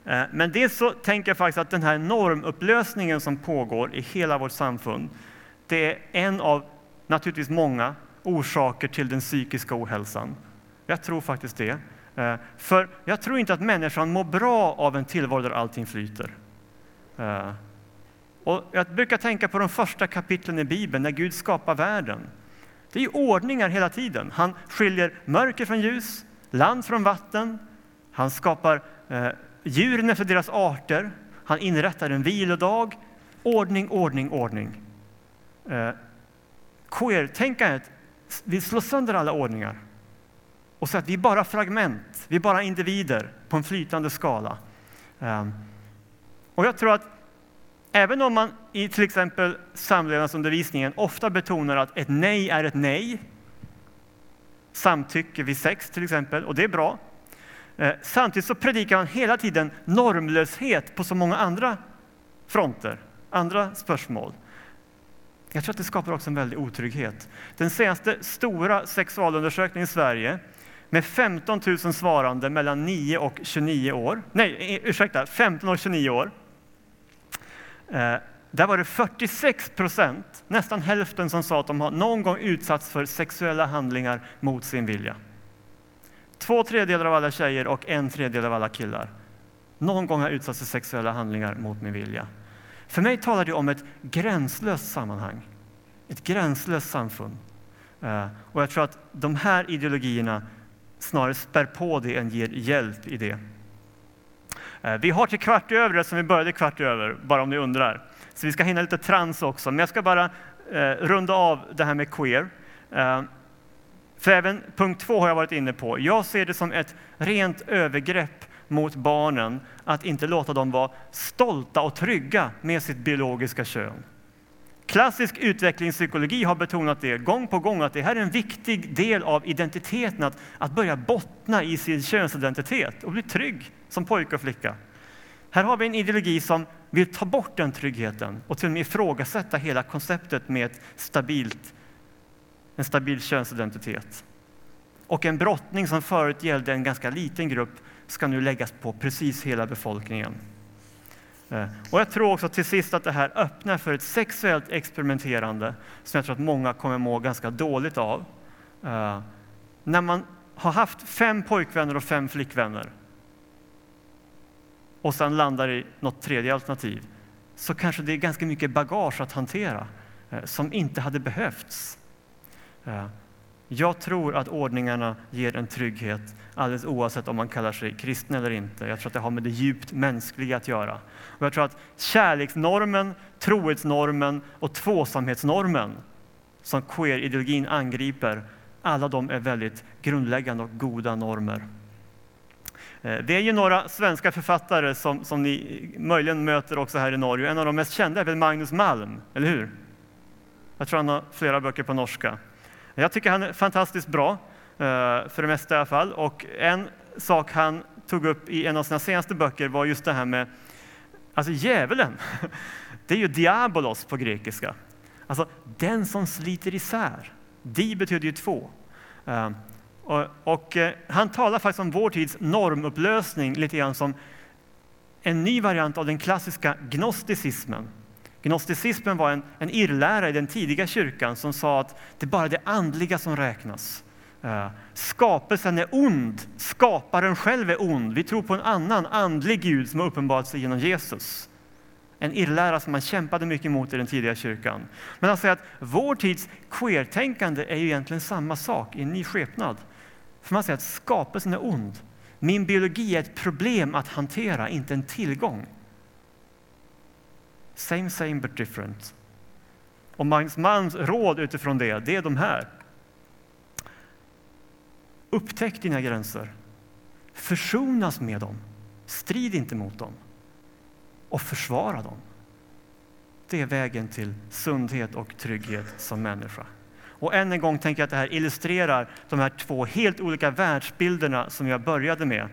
Eh, men dels så tänker jag faktiskt att den här normupplösningen som pågår i hela vårt samfund, det är en av, naturligtvis många, orsaker till den psykiska ohälsan. Jag tror faktiskt det. Eh, för jag tror inte att människan mår bra av en tillvaro där allting flyter. Eh, och jag brukar tänka på de första kapitlen i Bibeln, när Gud skapar världen. Det är ordningar hela tiden. Han skiljer mörker från ljus, land från vatten. Han skapar eh, djuren efter deras arter. Han inrättar en vilodag. Ordning, ordning, ordning. Eh, Queer-tänkandet vill slå sönder alla ordningar och säga att vi är bara fragment, vi är bara individer på en flytande skala. Eh, och jag tror att Även om man i till exempel samlevnadsundervisningen ofta betonar att ett nej är ett nej, samtycke vid sex till exempel, och det är bra. Eh, samtidigt så predikar man hela tiden normlöshet på så många andra fronter, andra spörsmål. Jag tror att det skapar också en väldig otrygghet. Den senaste stora sexualundersökningen i Sverige med 15 000 svarande mellan 9 och 29 år, nej ursäkta, 15 och 29 år, eh, där var det 46 procent, nästan hälften, som sa att de har någon gång utsatts för sexuella handlingar mot sin vilja. Två tredjedelar av alla tjejer och en tredjedel av alla killar. Någon gång har utsatts för sexuella handlingar mot min vilja. För mig talar det om ett gränslöst sammanhang, ett gränslöst samfund. Eh, och jag tror att de här ideologierna snarare spär på det än ger hjälp i det. Eh, vi har till kvart över, som vi började kvart över, bara om ni undrar. Så vi ska hinna lite trans också. Men jag ska bara eh, runda av det här med queer. För även punkt två har jag varit inne på. Jag ser det som ett rent övergrepp mot barnen att inte låta dem vara stolta och trygga med sitt biologiska kön. Klassisk utvecklingspsykologi har betonat det gång på gång att det här är en viktig del av identiteten, att, att börja bottna i sin könsidentitet och bli trygg som pojke och flicka. Här har vi en ideologi som vill ta bort den tryggheten och till och med ifrågasätta hela konceptet med ett stabilt, en stabil könsidentitet. Och en brottning som förut gällde en ganska liten grupp ska nu läggas på precis hela befolkningen. Eh, och jag tror också till sist att det här öppnar för ett sexuellt experimenterande som jag tror att många kommer må ganska dåligt av. Eh, när man har haft fem pojkvänner och fem flickvänner och sen landar i något tredje alternativ så kanske det är ganska mycket bagage att hantera eh, som inte hade behövts. Eh, jag tror att ordningarna ger en trygghet alldeles oavsett om man kallar sig kristen eller inte. Jag tror att det har med det djupt mänskliga att göra. Och jag tror att kärleksnormen, trohetsnormen och tvåsamhetsnormen som queer-ideologin angriper, alla de är väldigt grundläggande och goda normer. Eh, det är ju några svenska författare som, som ni möjligen möter också här i Norge. En av de mest kända är väl Magnus Malm, eller hur? Jag tror han har flera böcker på norska. Jag tycker han är fantastiskt bra, eh, för det mesta i alla fall. Och en sak han tog upp i en av sina senaste böcker var just det här med alltså djävulen. Det är ju diabolos på grekiska. Alltså den som sliter isär. Di betyder ju två. Eh, och, och eh, han talar faktiskt om vår tids normupplösning lite grann som en ny variant av den klassiska gnosticismen. Gnosticismen var en, en irrlära i den tidiga kyrkan som sa att det är bara det andliga som räknas. Eh, skapelsen är ond, skaparen själv är ond. Vi tror på en annan andlig Gud som har uppenbarat sig genom Jesus. En irrlära som man kämpade mycket emot i den tidiga kyrkan. Men han säger att vår tids queertänkande är ju egentligen samma sak i en ny skepnad. För man säger att skapelsen är ond. Min biologi är ett problem att hantera, inte en tillgång. Same same but different. Och Magnus Malms råd utifrån det, det är de här. Upptäck dina gränser. Försonas med dem. Strid inte mot dem. Och försvara dem. Det är vägen till sundhet och trygghet som människa. Och än en gång tänker jag att det här illustrerar de här två helt olika världsbilderna som jag började med.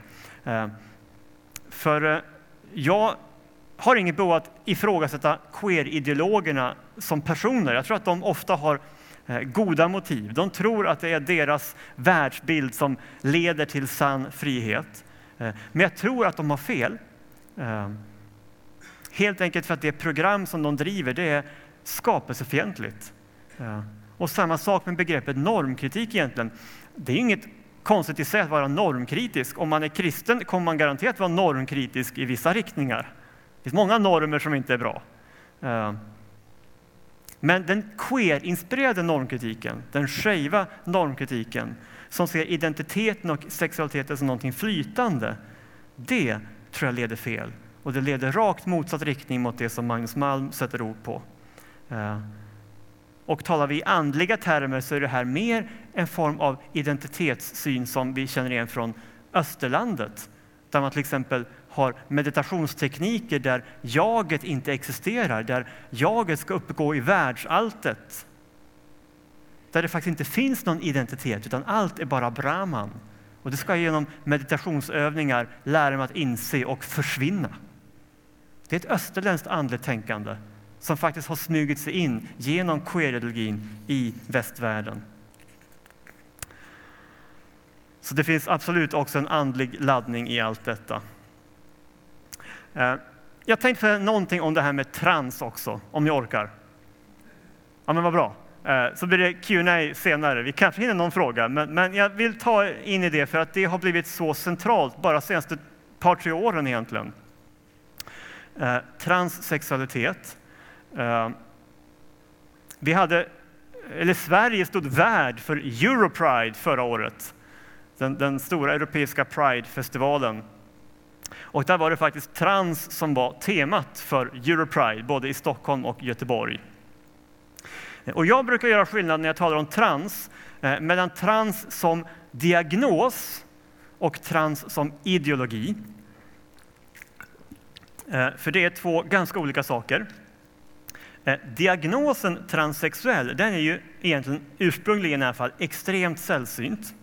Eh, för eh, jag har inget behov att ifrågasätta queer-ideologerna som personer. Jag tror att de ofta har eh, goda motiv. De tror att det är deras världsbild som leder till sann frihet. Eh, men jag tror att de har fel. Ehm, helt enkelt för att det program som de driver det är skapelsefientligt. Eh, och samma sak med begreppet normkritik egentligen. Det är inget konstigt i sig att vara normkritisk. Om man är kristen kommer man garanterat vara normkritisk i vissa riktningar. Det finns många normer som inte är bra. Eh, men den queer-inspirerade normkritiken, den skeiva normkritiken, som ser identiteten och sexualiteten som någonting flytande, det tror jag leder fel. Och det leder rakt motsatt riktning mot det som Magnus Malm sätter ord på. Eh, och talar vi i andliga termer så är det här mer en form av identitetssyn som vi känner igen från Österlandet. Där man till exempel har meditationstekniker där jaget inte existerar, där jaget ska uppgå i världsalltet. Där det faktiskt inte finns någon identitet, utan allt är bara Brahman. Och det ska jag genom meditationsövningar lära mig att inse och försvinna. Det är ett österländskt andligt tänkande som faktiskt har smugit sig in genom queer-ideologin i västvärlden. Så det finns absolut också en andlig laddning i allt detta. Eh, jag tänkte säga någonting om det här med trans också, om ni orkar. Ja, men vad bra. Eh, så blir det Q&A senare. Vi kanske hinner någon fråga, men, men jag vill ta in i det för att det har blivit så centralt bara de senaste par, tre åren egentligen. Eh, transsexualitet. Vi hade, eller Sverige stod värd för Europride förra året, den, den stora europeiska Pride-festivalen. Och där var det faktiskt trans som var temat för Europride, både i Stockholm och Göteborg. Och jag brukar göra skillnad när jag talar om trans eh, mellan trans som diagnos och trans som ideologi. Eh, för det är två ganska olika saker. Eh, diagnosen transsexuell den är ju egentligen ursprungligen i alla fall extremt sällsynt.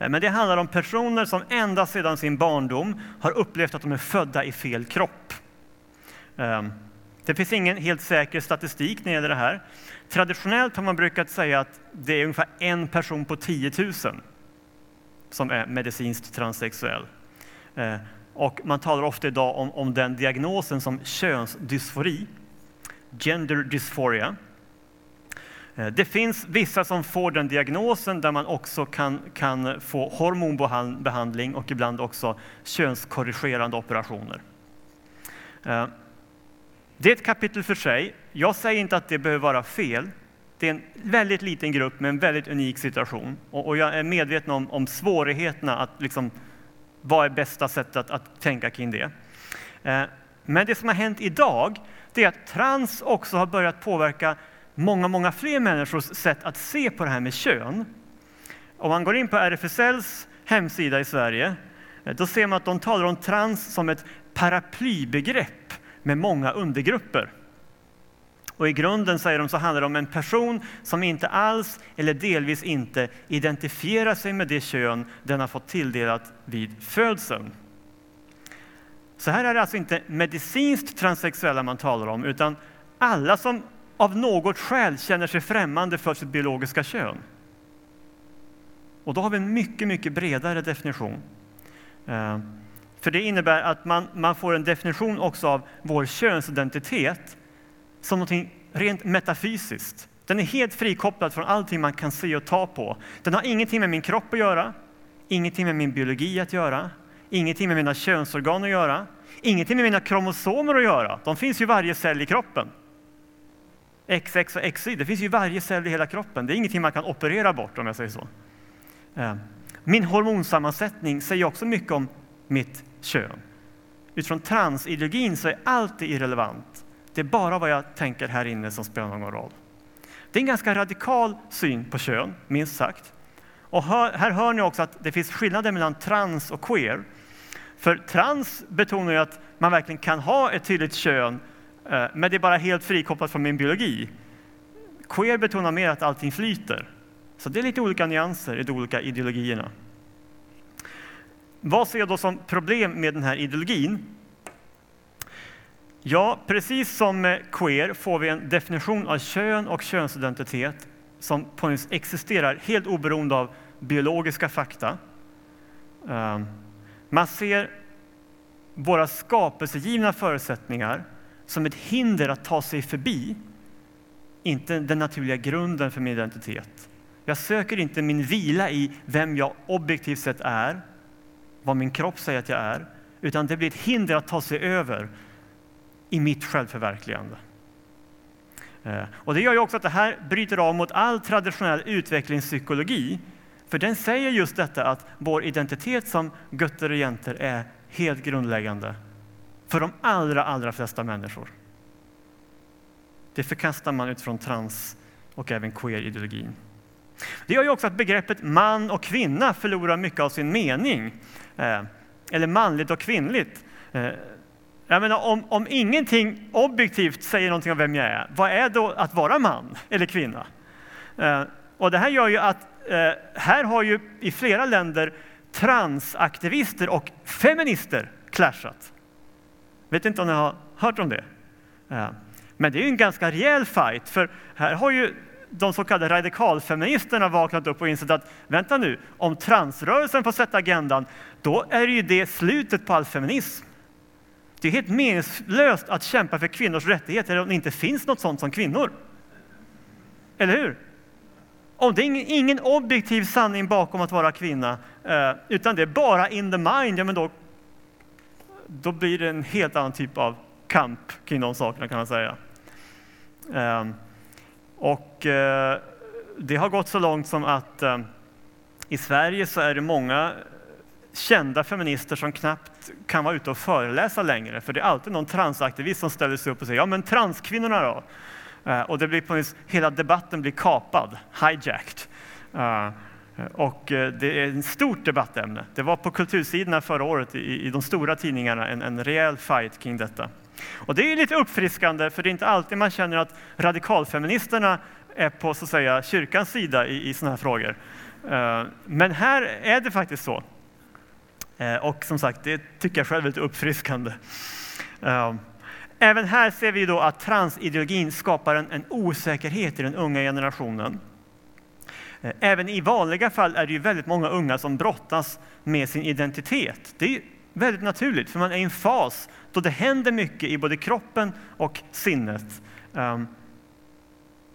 Eh, men det handlar om personer som ända sedan sin barndom har upplevt att de är födda i fel kropp. Ehm, det finns ingen helt säker statistik när det gäller det här. Traditionellt har man brukat säga att det är ungefär en person på 10 000 som är medicinskt transsexuell. Eh, och man talar ofta idag om, om den diagnosen som könsdysfori gender dysphoria. Eh, det finns vissa som får den diagnosen där man också kan, kan få hormonbehandling och ibland också könskorrigerande operationer. Eh, det är ett kapitel för sig. Jag säger inte att det behöver vara fel. Det är en väldigt liten grupp med en väldigt unik situation. Och, jag är medveten om, om svårigheterna att liksom, vad är bästa sättet att, att tänka kring det. Eh, men det som har hänt idag det är att trans också har börjat påverka många, många fler människors sätt att se på det här med kön. Om man går in på RFSLs hemsida i Sverige, eh, då ser man att de talar om trans som ett paraplybegrepp med många undergrupper. Och i grunden säger de så handlar det om en person som inte alls eller delvis inte identifierar sig med det kön den har fått tilldelat vid födseln. Så här är det alltså inte medicinskt transsexuella man talar om, utan alla som av något skäl känner sig främmande för sitt biologiska kön. Och då har vi en mycket, mycket bredare definition. Eh, för det innebär att man, man får en definition också av vår könsidentitet som något rent metafysiskt. Den är helt frikopplad från allting man kan se och ta på. Den har ingenting med min kropp att göra, ingenting med min biologi att göra, ingenting med mina könsorgan att göra, ingenting med mina kromosomer att göra. De finns ju i varje cell i kroppen. XX och XY, det finns ju i varje cell i hela kroppen. Det är ingenting man kan operera bort om jag säger så. Eh, min hormonsammansättning säger också mycket om mitt kön. Utifrån transideologin så är allt irrelevant. Det är bara vad jag tänker här inne som spelar någon roll. Det är en ganska radikal syn på kön, minst sagt. Och här, här hör ni också att det finns skillnader mellan trans och queer. För trans betonar ju att man verkligen kan ha ett tydligt kön, Eh, men det är bara helt frikopplat från min biologi. Queer betonar mer att allting flyter. Så det är lite olika nyanser i de olika ideologierna. Vad ser jag då som problem med den här ideologin? Ja, precis som med queer får vi en definition av kön och könsidentitet som på något existerar helt oberoende av biologiska fakta. Eh, man ser våra skapelsegivna förutsättningar som ett hinder att ta sig förbi, inte den naturliga grunden för min identitet. Jag söker inte min vila i vem jag objektivt sett är, vad min kropp säger att jag är, utan det blir ett hinder att ta sig över i mitt självförverkligande. Eh, och det gör ju också att det här bryter av mot all traditionell utvecklingspsykologi. För den säger just detta att vår identitet som gutter och jenter är helt grundläggande för de allra, allra flesta människor. Det förkastar man utifrån trans och även queer-ideologin. Det gör ju också att begreppet man och kvinna förlorar mycket av sin mening. Eh, eller manligt och kvinnligt. Eh, jag menar, om, om ingenting objektivt säger någonting om vem jag är, vad är då att vara man eller kvinna? Eh, och det här gör ju att eh, här har ju i flera länder transaktivister och feminister clashat. Vet inte om ni har hört om det? Men det är ju en ganska rejäl fight, för här har ju de så kallade radikalfeministerna vaknat upp och insett att vänta nu, om transrörelsen får sätta agendan, då är det ju det slutet på all feminism. Det är helt meningslöst att kämpa för kvinnors rättigheter om det inte finns något sånt som kvinnor. Eller hur? Om det är ingen, ingen objektiv sanning bakom att vara kvinna, eh, utan det är bara in the mind, ja men då, då blir det en helt annan typ av kamp kring de sakerna kan man säga. Ehm, och eh, det har gått så långt som att eh, i Sverige så är det många kända feminister som knappt kan vara ute och föreläsa längre, för det är alltid någon transaktivist som ställer sig upp och säger ja men transkvinnorna då? Eh, och det blir på hela debatten blir kapad, hijacked. Eh, och eh, det är ett stort debattämne. Det var på kultursidorna förra året i, i de stora tidningarna en, en rejäl fight kring detta. Och det är lite uppfriskande, för det är inte alltid man känner att radikalfeministerna är på så att säga, kyrkans sida i, i sådana här frågor. Eh, men här är det faktiskt så. Och som sagt, det tycker jag själv är lite uppfriskande. Även här ser vi då att transideologin skapar en, en osäkerhet i den unga generationen. Eh, även i vanliga fall är det ju väldigt många unga som brottas med sin identitet. Det är väldigt naturligt, för man är i en fas då det händer mycket i både kroppen och sinnet. Ehm,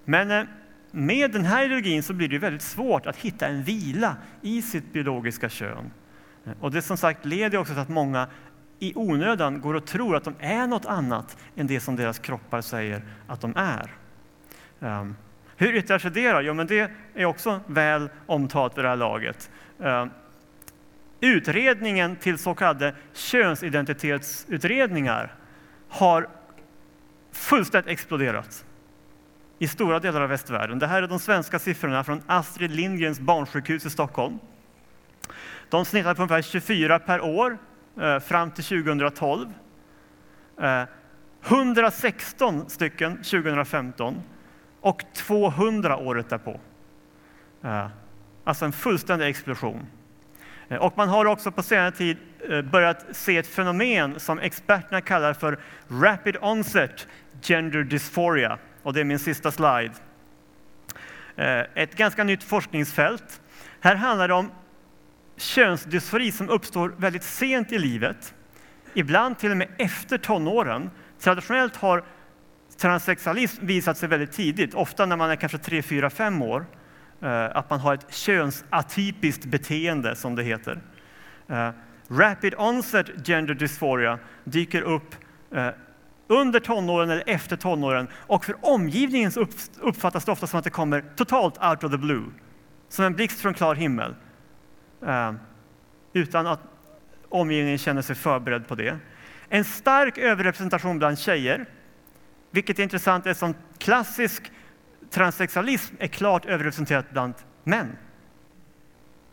men eh, med den här ideologin så blir det väldigt svårt att hitta en vila i sitt biologiska kön. Eh, och det som sagt leder också till att många i onödan går och tror att de är något annat än det som deras kroppar säger att de är. Ehm, hur yttrar sig det då? Jo, men det är också väl omtalat vid det här laget. Eh, utredningen till så kallade könsidentitetsutredningar har fullständigt exploderat i stora delar av västvärlden. Det här är de svenska siffrorna från Astrid Lindgrens barnsjukhus i Stockholm. De snittade på ungefär 24 per år eh, fram till 2012. 116 eh, stycken 2015 och 200 året därpå. Eh, alltså en fullständig explosion. Eh, och man har också på senare tid eh, börjat se ett fenomen som experterna kallar för Rapid Onset Gender Dysphoria. Och det är min sista slide. Ett ganska nytt forskningsfält. Här handlar det om könsdysfori som uppstår väldigt sent i livet, ibland till och med efter tonåren. Traditionellt har transsexualism visat sig väldigt tidigt, ofta när man är kanske 3, 4, 5 år. Eh, att man har ett könsatypiskt beteende, som det heter. Eh, rapid onset gender dysphoria dyker upp eh, under tonåren eller efter tonåren och för omgivningen uppfattas det ofta som att det kommer totalt out of the blue, som en blixt från klar himmel, utan att omgivningen känner sig förberedd på det. En stark överrepresentation bland tjejer, vilket är intressant eftersom klassisk transsexualism är klart överrepresenterat bland män.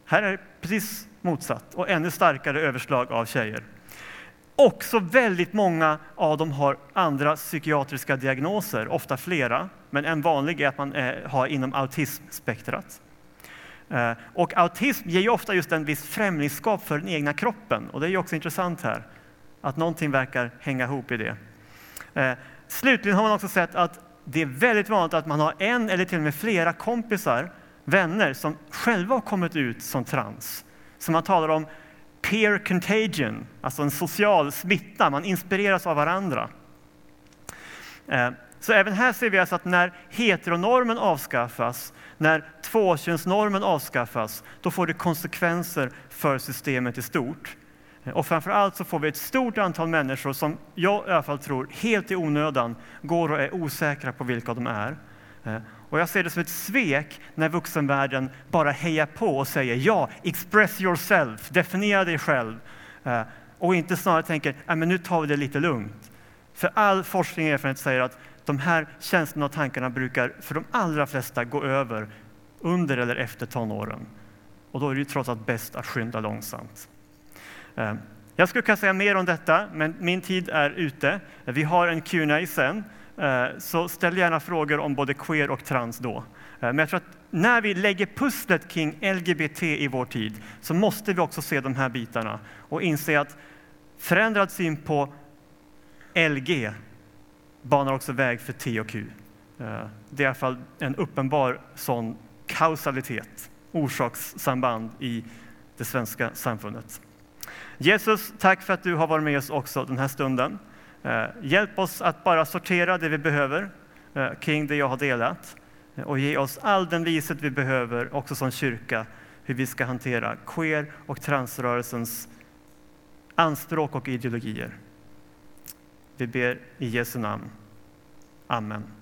Här är det precis motsatt och ännu starkare överslag av tjejer. Också väldigt många av dem har andra psykiatriska diagnoser, ofta flera, men en vanlig är att man eh, har inom autismspektrat. Eh, och autism ger ju ofta just en viss främlingskap för den egna kroppen och det är ju också intressant här, att någonting verkar hänga ihop i det. Eh, slutligen har man också sett att det är väldigt vanligt att man har en eller till och med flera kompisar, vänner, som själva har kommit ut som trans. Så man talar om peer contagion, alltså en social smitta. Man inspireras av varandra. Eh, så även här ser vi alltså att när heteronormen avskaffas, när tvåkönsnormen avskaffas, då får det konsekvenser för systemet i stort. Och framför allt så får vi ett stort antal människor som jag i alla fall tror helt i onödan går och är osäkra på vilka de är. Eh, och jag ser det som ett svek när vuxenvärlden bara hejar på och säger ja, express yourself, definiera dig själv. Eh, och inte snarare tänker, men nu tar vi det lite lugnt. För all forskning och erfarenhet säger att de här känslorna och tankarna brukar för de allra flesta gå över under eller efter tonåren. Och då är det ju trots allt bäst att skynda långsamt. Ehm, jag skulle kunna säga mer om detta, men min tid är ute. Vi har en Q&A sen, ehm, så ställ gärna frågor om både queer och trans då. Ehm, men jag tror att när vi lägger pusslet kring LGBT i vår tid så måste vi också se de här bitarna och inse att förändrad syn på LG banar också väg för T och Q. Det är i alla fall en uppenbar sån kausalitet, orsakssamband i det svenska samfundet. Jesus, tack för att du har varit med oss också den här stunden. Eh, hjälp oss att bara sortera det vi behöver eh, kring det jag har delat eh, och ge oss all den vishet vi behöver också som kyrka hur vi ska hantera queer och transrörelsens anspråk och ideologier. Vi ber i Jesu namn. Amen.